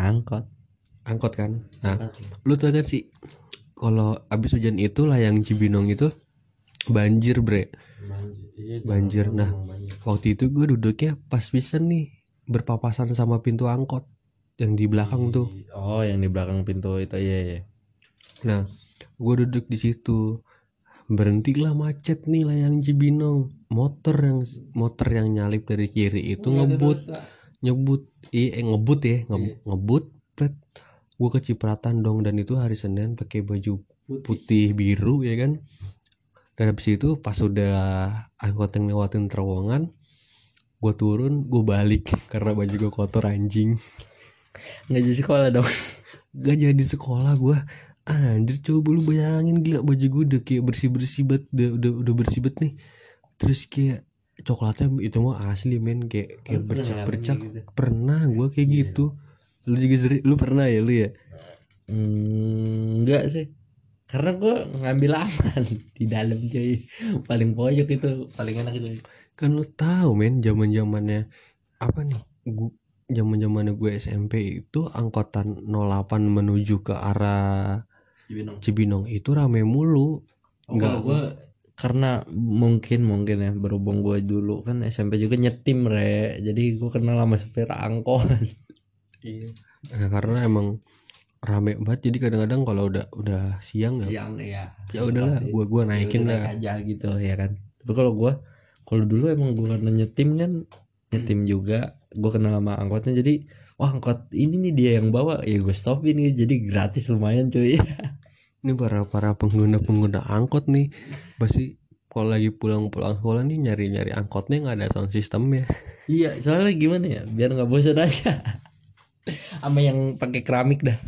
Angkot. Angkot kan? Nah lu tau kan sih kalau habis hujan itu layang Cibinong itu banjir bre. Banjir nah waktu itu gue duduknya pas bisa nih berpapasan sama pintu angkot yang di belakang tuh. Oh yang di belakang pintu itu iya iya. Nah gue duduk di situ. Berhentilah macet nih layang Cibinong. Motor yang motor yang nyalip dari kiri itu ngebut nyebut iya eh, ngebut ya nge- ngebut pret. Gue kecipratan dong dan itu hari Senin pakai baju putih. biru ya kan? Dan habis itu pas udah angkot yang lewatin terowongan gue turun gue balik karena baju gue kotor anjing. Nggak jadi sekolah dong. Gak jadi sekolah gue anjir coba lu bayangin gila baju gue udah kayak bersih bersih banget udah, udah udah bersih banget nih. Terus kayak coklatnya itu mah asli men. Kayak kayak bercak bercak. pernah gue kayak gitu. Lu juga sering lu pernah ya lu ya? Hmm, enggak sih. Karena gue ngambil aman di dalam cuy. Paling pojok itu paling enak itu. Kan lu tahu men zaman zamannya apa nih? Gua zaman zamannya gue SMP itu angkotan 08 menuju ke arah Cibinong. Cibinong itu rame mulu. Enggak gue karena mungkin mungkin ya berhubung gue dulu kan SMP juga nyetim re. Jadi gue kenal sama supir angkot. Iya. Nah, karena emang rame banget. Jadi kadang-kadang kalau udah udah siang nggak siang ya ya udahlah gua gua naikin lah. naik aja gitu ya kan. Tapi kalau gue kalau dulu emang gue karena nyetim kan nyetim juga. Gue kenal sama angkotnya jadi wah angkot ini nih dia yang bawa. Ya gue stopin gitu. Jadi gratis lumayan cuy ini para para pengguna pengguna angkot nih. Pasti kalau lagi pulang-pulang sekolah nih nyari-nyari angkotnya nggak ada sound system ya iya soalnya gimana ya? Biar nggak bosan aja. Sama yang pakai keramik dah.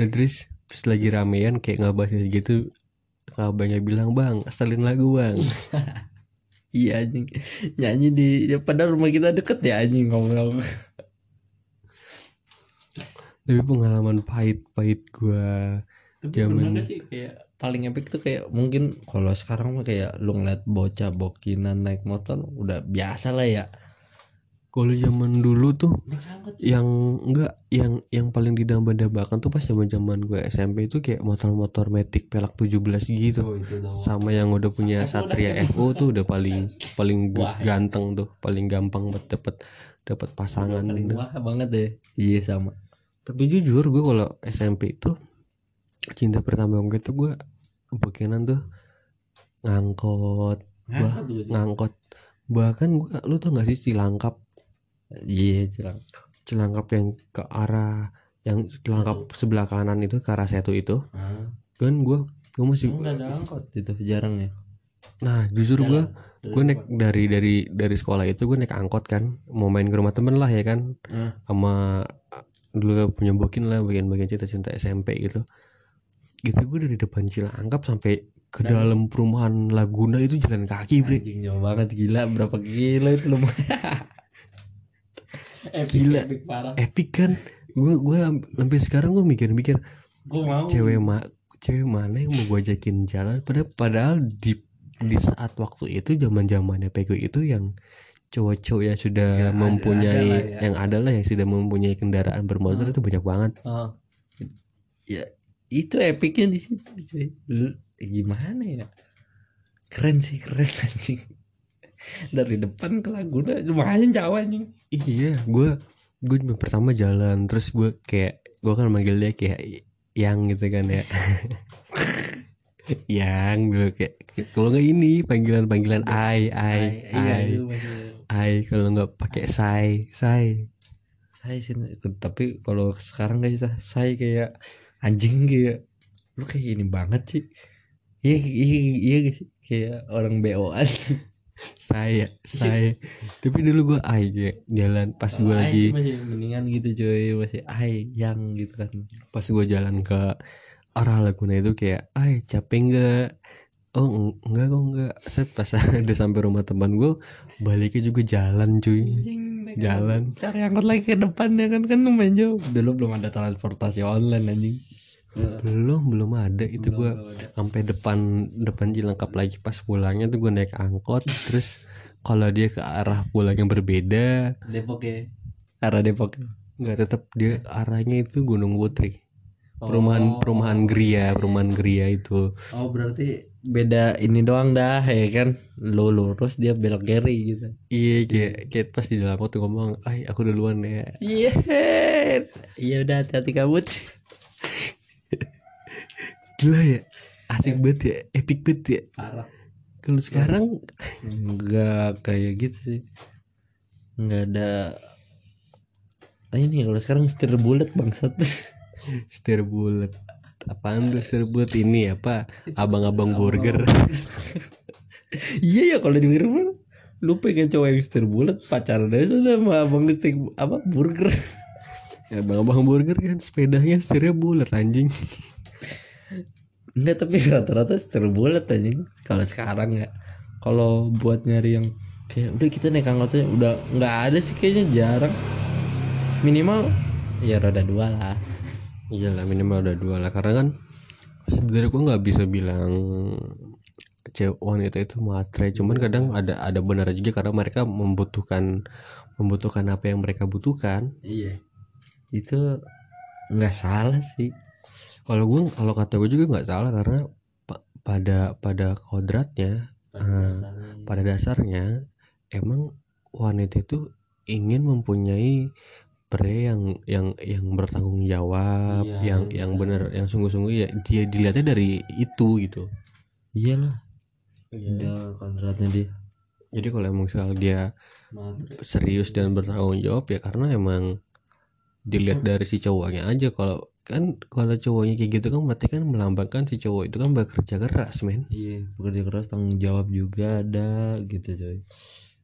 Dan terus pas lagi ramean kayak ngebahas gitu kabarnya bilang bang asalin lagu bang. Iya anjing. Nyanyi di ya, padahal rumah kita deket ya anjing ngomong tapi pengalaman pahit-pahit gua Zaman- Zaman sih kayak paling epic tuh kayak mungkin kalau sekarang mah kayak lu ngeliat bocah bokinan naik motor udah biasa lah ya. kalau zaman dulu tuh yang enggak yang yang paling didamba-dambakan tuh pas zaman-zaman gue SMP itu kayak motor-motor Matic pelak 17 gitu Oh, sama yang udah punya Satria FO tuh udah paling paling g- ganteng tuh paling gampang buat dapet dapat pasangan Paling wah banget deh. Iya sama. tapi jujur gue kalau SMP itu cinta pertama gue tuh gue bokenan tuh ngangkot bah, ngangkot. Bahkan gue lu tau gak sih cilangkap? Iya jelang. cilangkap yang ke arah yang cilangkap sebelah kanan itu ke arah satu itu. Ah, kan gue gue masih enggak ada angkot itu jarang ya. nah jujur gue gue naik dari dari dari sekolah itu gue naik angkot kan. Mau main ke rumah temen lah ya kan. Ah. sama dulu punya bokin lah bagian-bagian cinta-cinta SMP gitu gitu gue dari depan Cilangkap sampai ke dalam perumahan Laguna itu jalan kaki bre Anjing jauh banget gila berapa kilo itu lu. epic, Gila. epic parah. epic kan gue gue sampai sekarang gue mikir-mikir Gue mau. cewek ma cewek mana yang mau gue ajakin jalan padahal padahal di di saat waktu itu zaman zamannya Pego itu yang cowok-cowok yang sudah Ya, ada- mempunyai ada lah ya. yang ada lah yang sudah mempunyai kendaraan bermotor itu banyak banget Oh. Ya itu epicnya di situ cuy. Lu- Gimana ya? Keren sih keren anjing. Dari depan ke Laguna lumayan jauh anjing. iya gue gue pertama jalan terus gue kayak gue kan manggil dia kayak yang gitu kan ya yang dulu kayak kalau nggak ini panggilan panggilan ai ai ai ai kalau nggak pakai say say Saya sih tapi kalau sekarang guys saya kayak anjing kayak lu kayak ini banget sih. Iya iya iya guys kayak orang BO-an. saya saya. Tapi dulu gue kayak jalan pas gue Ay, lagi masih mendingan gitu cuy masih ay yang gitu kan. Pas gue jalan ke arah Laguna itu kayak ay capek nggak? Oh eng- enggak kok enggak set pas udah sampai rumah teman gue baliknya juga jalan cuy. Jalan. cari angkot lagi ke depannya kan kan lumayan jauh. Dulu belum ada transportasi online anjing belum belum ada. Itu gue sampai depan depan Cilengkap lagi. Pas pulangnya tuh gue naik angkot terus kalau dia ke arah pulang yang berbeda Depok ya? arah Depok. Nggak tetap dia arahnya itu Gunung Putri. Perumahan perumahan Gria perumahan Gria itu. Oh berarti beda ini doang dah ya kan? Lu lurus dia belok kiri gitu. Iya kayak kayak pas di dalam tuh ngomong ay aku duluan ya. Iya. Iya udah hati-hati kabut gila ya. Asik banget ya. Epic banget ya. Parah. Kalau sekarang enggak kayak gitu sih. Enggak ada ah, ini kalau sekarang setir bulat bangsat. Setir bulat. Apaan tuh setir bulat ini? Apa? Abang-abang burger. Iya ya kalau di Mirror lu pengen cowok yang setir bulat pacaran aja sudah sama abang stick apa burger. Ya, abang-abang burger kan sepedanya setirnya bulat anjing enggak tapi rata-rata setir bulat anjing. Kalau sekarang ya kalau buat nyari yang kayak udah kita naik angkotnya. Udah nggak ada sih kayaknya jarang. Minimal ya roda dua lah. Iyalah minimal udah dua lah. Karena kan sebenarnya gua nggak bisa bilang cewek wanita itu matre. Cuman kadang ada ada benar juga karena mereka membutuhkan membutuhkan apa yang mereka butuhkan. Iya. Itu nggak salah sih kalau gue kalau kata gue juga nggak salah karena pa- pada pada kodratnya eh, pada dasarnya emang wanita itu ingin mempunyai pria yang yang yang bertanggung jawab Iya, yang yang benar yang sungguh-sungguh ya dia dilihatnya dari itu gitu. Iyalah. Udah kontraknya dia. Jadi kalau emang soal dia serius dan bertanggung jawab ya karena emang dilihat dari si cowoknya aja. Kalau kan kalau cowoknya kayak gitu kan berarti kan melambangkan si cowok itu kan bekerja keras men. Iya bekerja keras tanggung jawab juga ada gitu coy.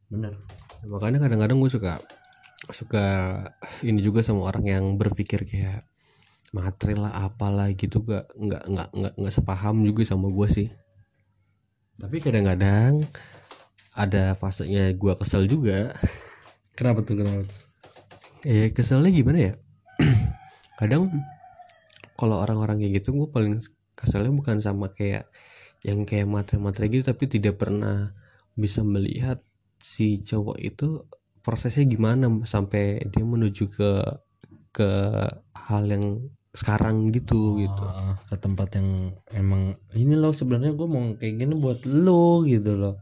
Bener makanya kadang-kadang gue suka suka ini juga sama orang yang berpikir kayak materi lah apalah gitu gak nggak nggak nggak nggak sepaham juga sama gue sih. Tapi kadang-kadang ada fasenya gue kesel juga. Kenapa tuh kenapa tuh? Eh keselnya gimana ya? Kadang kalau orang-orang kayak gitu gue paling keselnya bukan sama kayak yang kayak materi-materi gitu tapi tidak pernah bisa melihat si cowok itu prosesnya gimana sampai dia menuju ke ke hal yang sekarang gitu gitu. Ah, ke tempat yang emang ini loh sebenarnya gue mau kayak gini buat lo gitu loh.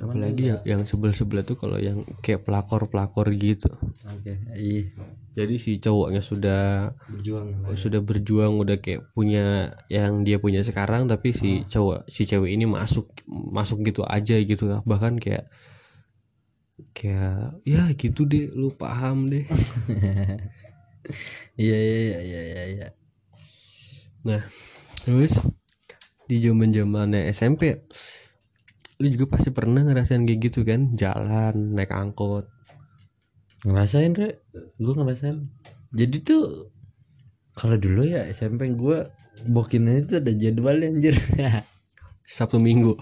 Apalagi yang yang sebel-sebel tuh kalau yang kayak pelakor-pelakor gitu. Oke iya jadi si cowoknya sudah berjuang lah sudah berjuang udah kayak punya yang dia punya sekarang tapi si cowok si cewek ini masuk masuk gitu aja gitu lah. Bahkan kayak kayak ya gitu deh lu paham deh iya iya iya iya iya iya. Nah terus di zaman zamannya SMP lu juga pasti pernah ngerasain kayak gitu kan? Jalan naik angkot. Ngerasain re? Gue ngerasain. Jadi tuh kalau dulu ya SMP gue bokinnya itu ada jadwalnya anjir. Sabtu Minggu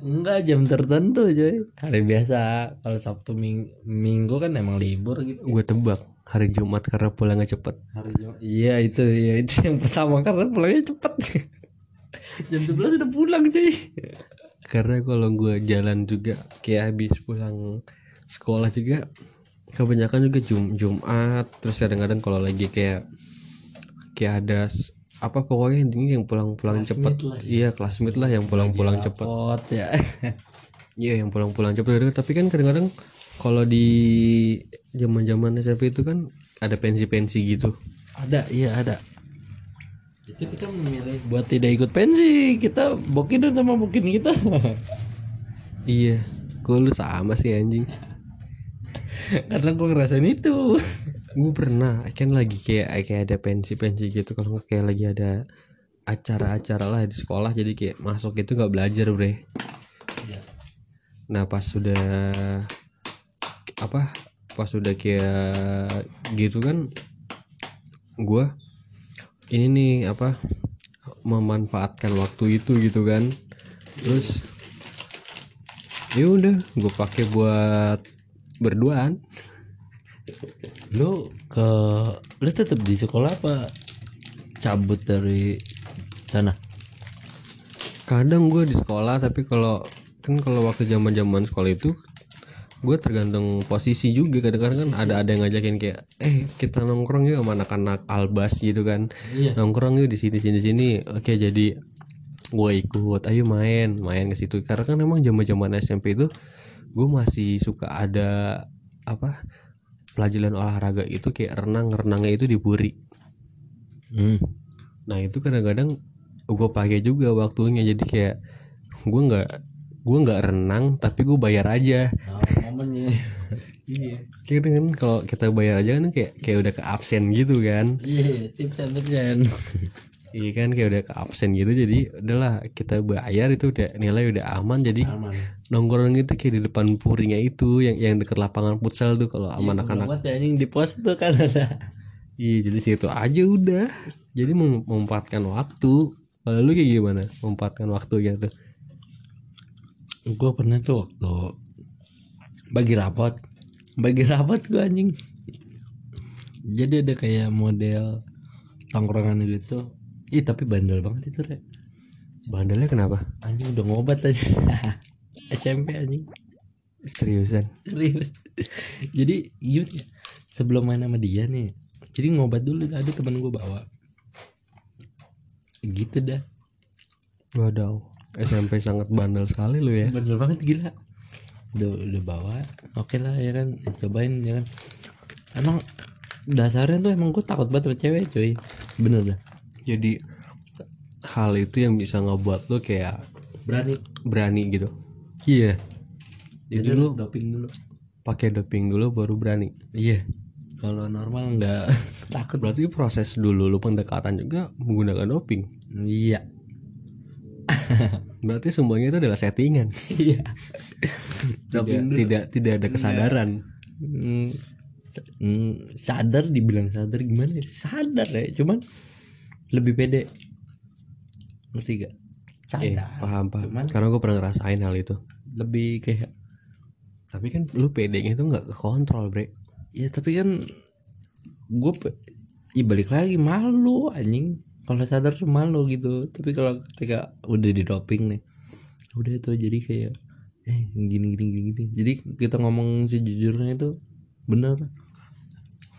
enggak jam tertentu coy. Hari biasa kalau sabtu ming minggu kan emang libur gitu. Gue tebak hari Jumat karena pulangnya cepet. Hari Jumat iya itu ya itu yang pertama karena pulangnya cepet. Jam 11 udah pulang cuy karena kalau gue jalan juga kayak habis pulang sekolah juga kebanyakan juga jum Jumat. Terus kadang-kadang kalau lagi kayak kayak ada apa pokoknya intinya yang pulang-pulang cepet. lah iya classmate lah yang pulang-pulang cepet. pot ya. Iya yang pulang-pulang cepet. Tapi kan kadang-kadang kalau di zaman-zaman SMP itu kan ada pensi-pensi gitu. Ada iya ada. Itu kita memilih buat tidak ikut pensi. Kita bokin sama bokin kita. Iya gue lu sama sih anjing. Karena gue ngerasain itu gue pernah kan lagi kayak kayak ada pensi-pensi gitu kalau nggak kayak lagi ada acara-acara lah di sekolah jadi kayak masuk itu nggak belajar bre. Nah pas sudah apa pas sudah kayak gitu kan gue ini nih apa memanfaatkan waktu itu gitu kan. Terus ya udah gue pakai buat berduaan lu ke lu tetap di sekolah apa cabut dari sana? Kadang gue di sekolah tapi kalau kan kalau waktu zaman zaman sekolah itu gue tergantung posisi juga kadang-kadang kan ada ada yang ngajakin kayak eh kita nongkrong yuk sama anak-anak albas gitu kan. Iya. nongkrong yuk di sini sini sini. Oke jadi gue ikut ayo main main ke situ. Karena kan emang zaman zaman SMP itu gue masih suka ada apa pelajaran olahraga itu kayak renang renangnya itu di puri hmm. Nah itu kadang-kadang gue pakai juga waktunya jadi kayak gue nggak gue nggak renang tapi gue bayar aja. nah, momennya iya Kita kan kalau kita bayar aja kan kayak kayak udah ke absen gitu kan. iya tips and tipsan Iya kan kayak udah ke absen gitu jadi udahlah kita bayar itu udah nilai udah aman jadi aman nongkrong itu kayak di depan purinya itu yang yang deket lapangan futsal tuh kalau sama anak-anak. Amat ya anjing di pos tuh kan ada Iya jadi situ aja udah. Jadi mem- memanfaatkan waktu. Kalau lu kayak gimana? Memanfaatkan waktunya tuh. gue pernah tuh waktu bagi rapot bagi rapot gue anjing jadi ada kayak model tongkrongan gitu ih tapi bandel banget itu rek Bandelnya kenapa? anjing udah ngobat aja SMP anjing. Seriusan? serius. Jadi gimana ya sebelum main sama dia nih jadi ngobat dulu. Ada teman gue bawa. Gitu dah. Wadaw, SMP sangat bandel sekali lu ya. bener banget gila. Udah udah bawa. Oke lah ya kan. Cobain ya kan. Emang dasarnya tuh emang gue takut banget sama cewek cuy bener dah Jadi hal itu yang bisa ngebuat lu kayak berani. berani gitu. iya. Jadi jadi lu doping dulu. pakai doping dulu baru berani. iya. Kalau normal nggak takut. Berarti proses dulu lu pendekatan juga menggunakan doping. iya. Berarti semuanya itu adalah settingan. iya. Tidak tidak tidak ada kesadaran. Hmm, hmm, sadar dibilang sadar gimana ya? Sadar ya cuman lebih pede. Ngerti gak? Eh, sadar. paham paham. Cuman- Karena gue pernah ngerasain hal itu. lebih kayak Tapi kan lu pedenya itu nggak kekontrol bre. ya tapi kan gue ya balik lagi malu anjing. Kalau sadar tuh malu gitu. Tapi kalau ketika udah di doping nih udah itu jadi kayak eh gini gini gini gini. Jadi kita ngomong sejujurnya itu bener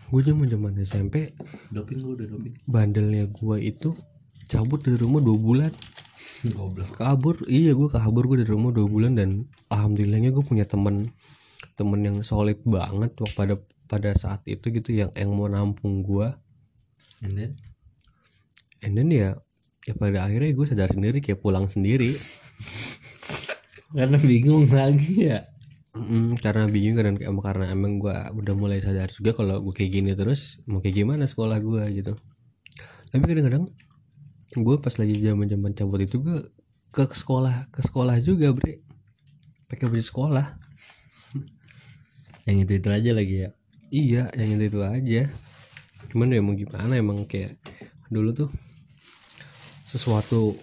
Gue zaman zaman SMP doping gue udah doping? bandelnya gue itu cabut dari rumah dua bulan. goblok. Kabur. Iya gue kabur gue dari rumah dua bulan dan alhamdulillahnya gue punya temen temen yang solid banget waktu pada pada saat itu gitu yang yang mau nampung gue and then? And then ya ya pada akhirnya gue sadar sendiri kayak pulang sendiri. Karena bingung lagi ya Mm, karena bingung kan emang karena emang gue udah mulai sadar juga kalau gue kayak gini terus mau kayak gimana sekolah gue gitu. Tapi kadang-kadang gue pas lagi zaman zaman cabut itu gue ke sekolah ke sekolah juga bre. Pakai baju sekolah. Yang itu itu aja lagi ya? Iya, yang itu itu aja. Cuman ya mau gimana emang kayak dulu tuh sesuatu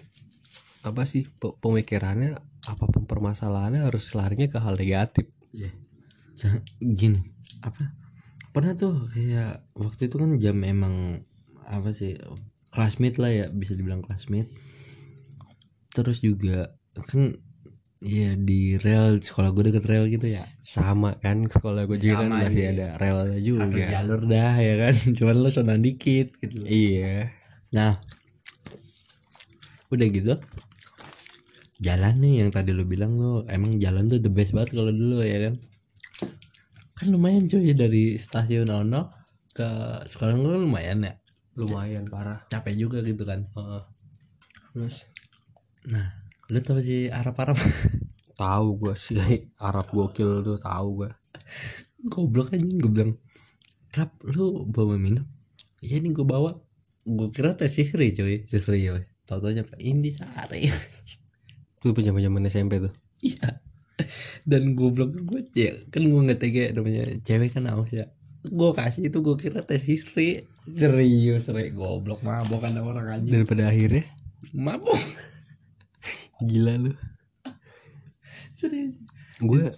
apa sih pe- pemikirannya apa permasalahannya harus larinya ke hal negatif. Iya. Ja- gini apa pernah tuh kayak waktu itu kan jam emang apa sih classmate lah ya bisa dibilang classmate terus juga kan ya di rel sekolah gue deket rel gitu ya Sama kan sekolah gue juga kan masih aja. ada relnya juga. Satu jalur dah ya kan cuman lo sonan dikit gitu Iya. nah udah gitu jalan nih yang tadi lo bilang lo emang jalan tuh the best banget kalau dulu ya kan? Kan lumayan cuy dari stasiun Ono ke sekolah gue lumayan ya? Lumayan parah. capek juga gitu kan? Heeh. Terus nah lu tau sih Arab-Arab? Tahu gue sih Arab gokil tuh tahu gue. goblok aja gue bilang Rap lu bawa minum? Iya nih gue bawa. Gue kira tes sisri cuy. Sisri ya tau taunya apa Indisari Itu zaman zaman SMP tuh. iya. Dan goblok gue ya kan gue nggak tega namanya cewek kan aus ya. Gue kasih itu gue kira tes history. Serius re goblok mabok kan orang anjing. Dan pada akhirnya? Mabok. Gila lu. serius. Gue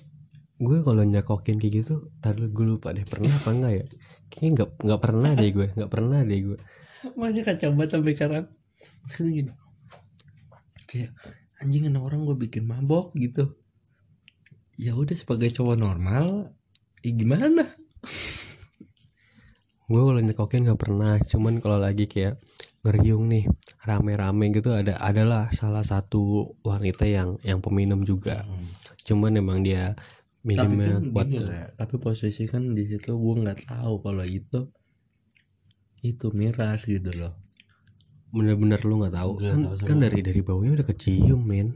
gue kalau nyakokin kayak gitu tadi gue lupa deh pernah apa enggak ya? Kayaknya nggak nggak pernah deh gue nggak pernah deh gue makanya kacau banget sampai sekarang? Gini kayak anjing anak orang gue bikin mabok gitu. Ya udah sebagai cowok normal ya gimana? Gue kalau nyekokin nggak pernah cuman kalau lagi kayak ngeriung nih rame-rame gitu ada adalah salah satu wanita yang yang peminum juga. Cuman emang dia tapi minumnya kan kuat gini lah ya, tapi posisi kan di situ gue nggak tahu kalau itu itu miras gitu loh bener-bener lu nggak tahu. Kan, tahu kan dari dari baunya udah kecium men.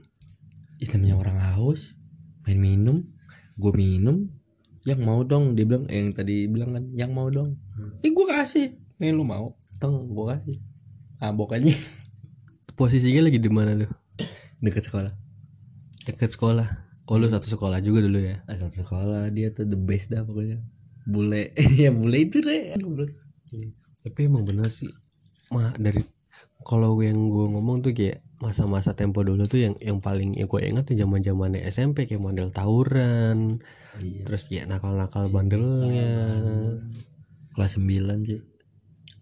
Itu namanya orang haus. Main minum gue minum. Yang mau dong dia bilang eh, yang tadi bilang kan yang mau dong. Eh gue kasih. Eh lu mau? Teng gue kasih. Abok aja. Posisinya lagi di mana tuh deket sekolah. Deket sekolah. Oh lu satu sekolah juga dulu ya? Ah, satu sekolah. Dia tuh the best dah pokoknya. Bule. Ya bule itu deh tapi emang bener sih. Mah dari kalau yang gue ngomong tuh kayak masa-masa tempo dulu tuh yang yang paling yang gue ingat tuh zaman zamannya SMP kayak model tawuran Iya. terus ya nakal-nakal bandelnya. Kelas 9 sih.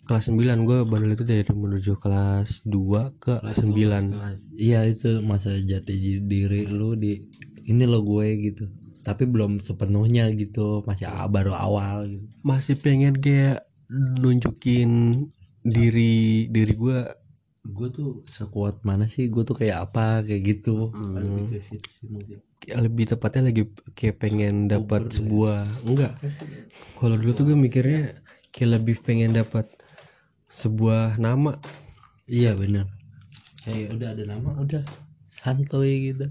Kelas 9 gue bandel itu dari menuju kelas 2 ke 9 iya itu masa jati diri lu di ini lo gue gitu. Tapi belum sepenuhnya gitu masih baru awal gitu. Masih pengen kayak nunjukin diri diri gue gue tuh sekuat mana sih? Gue tuh kayak apa? Kayak gitu. Lebih situ sih mungkin. lebih tepatnya lagi kayak pengen dapat sebuah enggak. Kalau dulu tuh gue mikirnya kayak lebih pengen dapat sebuah nama. Iya bener. Kayak udah ada nama udah. Santuy gitu.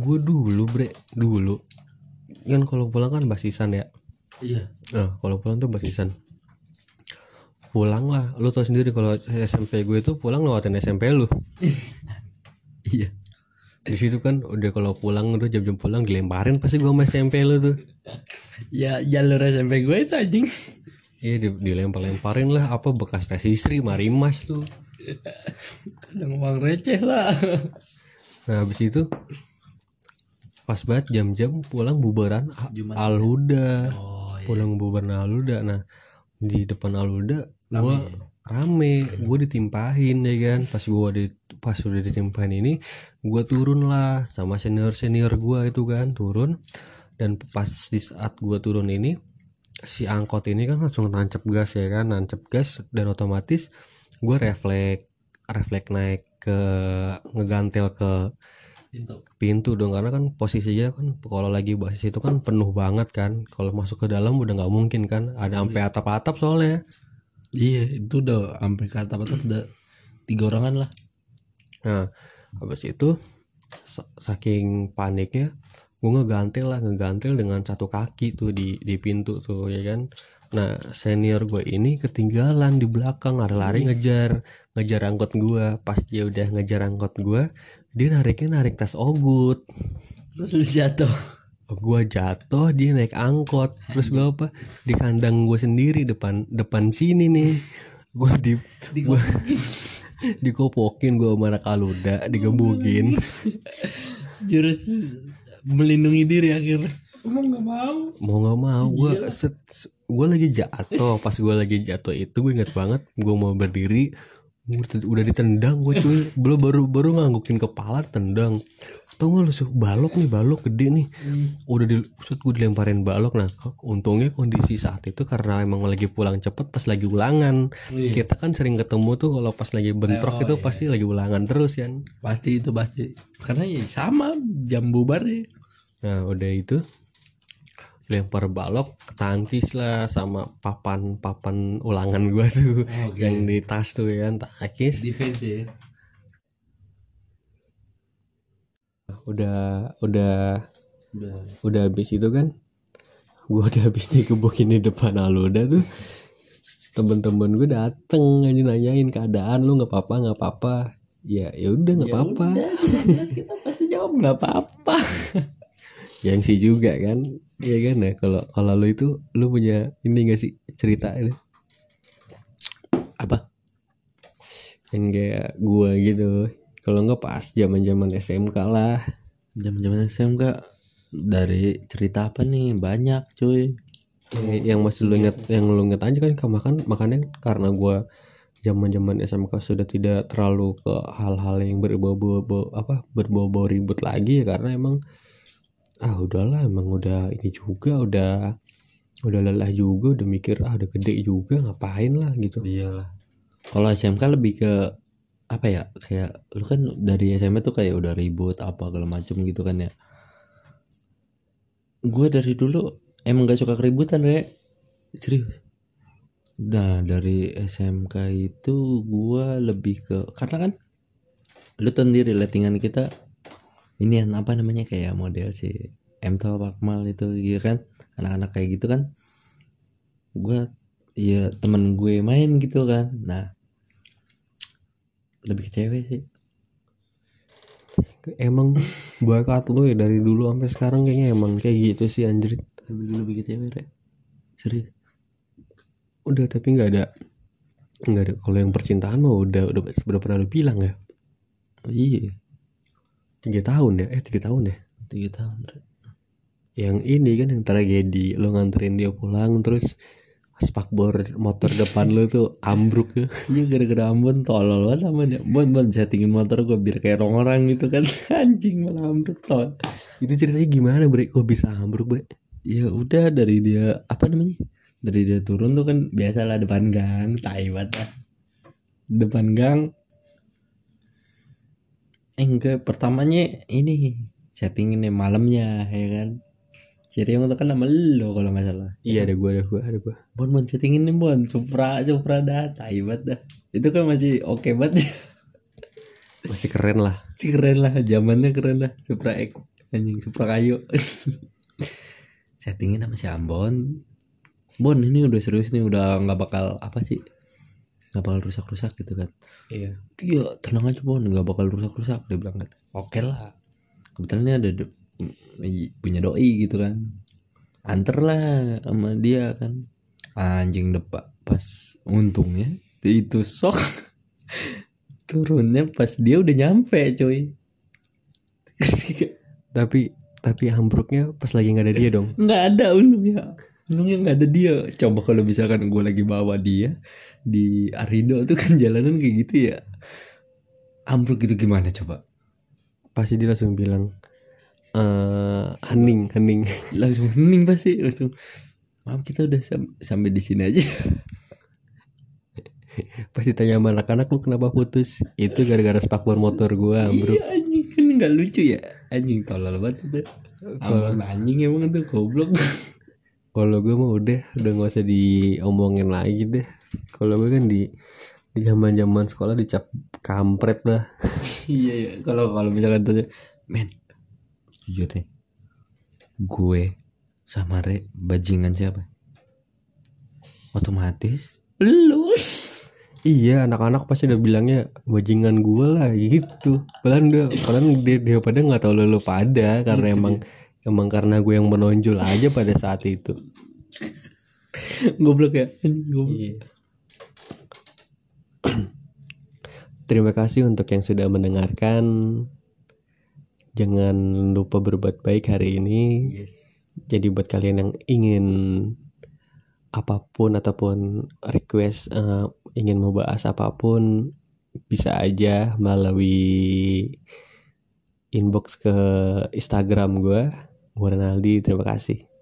Gue dulu bre. Dulu. Kan kalau pulang kan basisan ya? Iya. Nah kalau pulang tuh basisan pulang lah. Lu tau sendiri kalau SMP gue tuh pulang lewatin SMP lu. Iya. Di situ kan udah kalau pulang udah jam-jam pulang dilemparin pasti gue sama SMP lu tuh. Ya jalur SMP gue itu anjing. Iya di, dilempar-lemparin lah. Apa bekas tes istri marimas tuh kadang uang receh lah. Nah habis itu pas banget jam-jam pulang bubaran Jumat Al-Huda. Oh pulang bubaran Al-Huda. Nah di depan Al-Huda gua rame. gue ditimpahin ya kan? Pas gua di pas udah ditimpahin ini gua turun lah sama senior senior gua itu kan turun. Dan pas di saat gua turun ini si angkot ini kan langsung nancep gas ya kan? Nancep gas dan otomatis gua refleks refleks naik ke ngegantel ke pintu. pintu dong karena kan posisinya kan kalau lagi basis itu kan penuh banget kan. Kalau masuk ke dalam udah nggak mungkin kan ada sampai atap-atap soalnya iya itu udah sampai atap udah tiga orangan lah. Nah habis itu sa- saking paniknya gue ngegantel lah ngegantel dengan satu kaki tuh di di pintu tuh ya kan? Nah senior gue ini ketinggalan di belakang lari-lari ngejar ngejar angkot gue pas dia udah ngejar angkot gue dia nariknya narik tas ogut. Terus jatuh gua jatuh dia naik angkot. Terus gua apa? Di kandang gue sendiri depan depan sini nih. Gua di gua dikopokin gua sama anak aluda digebugin jurus melindungi diri akhirnya. Emang nggak mau? Mau nggak mau gua set gua lagi jatuh. Pas gua lagi jatuh itu gue inget banget gua mau berdiri udah udah ditendang gue cuy. Belum baru baru nganggukin kepala tendang tau gak lu balok nih balok gede nih. Udah di set gue dilemparin balok. Nah untungnya kondisi saat itu karena emang lagi pulang cepet pas lagi ulangan. Kita kan sering ketemu tuh kalau pas lagi bentrok itu pasti lagi ulangan terus kan? Pasti itu pasti. Karena ya sama jam bubar ya nah udah itu lempar balok ketangkis lah sama papan papan ulangan gua tuh. Yang di tas tuh kan takis. Defense ya? Udah udah udah. udah habis itu kan? Gua udah habis dikebukin di depan Aluda tuh. Temen-temen gue dateng aja nanyain keadaan lu nggak apa-apa nggak apa-apa? Ya ya udah nggak apa-apa. jelas kita pasti jawab nggak apa-apa gengsi juga kan? Iya kan? Ya kalau kalau lu itu lu punya ini gak sih cerita ini? Apa? Yang kayak gua gitu. Kalau nggak pas zaman zaman SMK lah. Zaman-zaman SMK dari cerita apa nih? Banyak cuy. Ya, yang masih lu inget yang lu inget aja kan makan makanya karena gua zaman zaman SMK sudah tidak terlalu ke hal-hal yang berbau-bau apa berbau-bau ribut lagi ya karena emang ah udahlah emang udah ini juga udah udah lelah juga udah mikir ah udah gede juga ngapain lah gitu Iyalah. Kalau SMK lebih ke apa ya? Kayak lu kan dari SMA tuh kayak udah ribut apa segala macem gitu kan ya. Gue dari dulu emang gak suka keributan, Re. Serius. Nah, dari SMK itu gua lebih ke karena kan lu sendiri lettingan kita ini yang apa namanya kayak model si Emto Akmal itu gitu kan? Anak-anak kayak gitu kan. Gua ya temen gue main gitu kan. Nah lebih ke cewek sih. Emang bakat lu ya dari dulu sampai sekarang kayaknya emang kayak gitu sih anjir. Lebih lebih ke cewek Re. serius. Udah tapi nggak ada nggak ada. Kalau yang percintaan mah udah udah udah pernah lu bilang ya. Iya tiga tahun ya? Eh tiga tahun ya? Tiga tahun yang ini kan yang tragedi lo nganterin dia pulang terus spakbor motor depan lo tuh ambruk tuh. Iya gara-gara Ambon tolol banget namanya Bon bon settingin motor gue biar kayak orang-orang gitu kan. Anjing malah ambruk tol itu ceritanya gimana bre? Kok bisa ambruk bre? Ya udah dari dia apa namanya? Dari dia turun tuh kan biasalah depan gang tai banget dah. depan gang eh enggak pertamanya ini settingin nih malamnya ya kan? Ciri yang tuh kan nama lo kalau nggak salah. Iya ada gua ada gua ada gua. Bon bon settingin nih Bon? Supra Supra dah tai banget dah. Itu kan masih oke banget. Masih keren lah. Sih keren lah zamannya keren lah. Supra X anjing Supra kayu. Settingin sama si Ambon. Bon ini udah serius nih udah nggak bakal apa sih nggak bakal rusak-rusak gitu kan. Iya. Iya tenang aja Bon. Nggak bakal rusak-rusak dia bilang gitu oke lah. Kebetulan ini ada punya doi gitu kan. Anter lah sama dia kan. Anjing depan pas untungnya itu sok. Turunnya pas dia udah nyampe cuy tapi tapi ambruknya pas lagi nggak ada dia dong. Nggak ada untungnya untungnya nggak ada dia? Coba kalau misalkan gue lagi bawa dia di Arido tuh kan jalanan kayak gitu ya. Ambruk gitu gimana coba? Pasti dia langsung bilang eh hening hening. Langsung hening pasti langsung maaf kita udah sam- sampai di sini aja. Pasti tanya sama anak-anak lu kenapa putus? Itu gara-gara spakbor motor gua ambruk. Iya anjing kan nggak lucu ya? Anjing tolol banget itu. Abang anjing emang tuh goblok kalau gue mah udah udah nggak usah diomongin lagi deh. Kalau gue kan di di zaman zaman sekolah dicap kampret lah iya ya kalau kalau misalkan tanya men jujur deh gue sama Re bajingan siapa? Otomatis. Lu. Iya anak-anak pasti udah bilangnya bajingan gue lah gitu. Padahal dia padahal dia, dia pada nggak tahu lu pada karena emang emang karena gue yang menonjol aja pada saat itu goblok ya goblok Iya. Terima kasih untuk yang sudah mendengarkan. Jangan lupa berbuat baik hari ini. yes Jadi buat kalian yang ingin apa pun ataupun request eh, ingin membahas apa pun bisa aja melalui inbox ke Instagram gue. Gue Renaldi, terima kasih.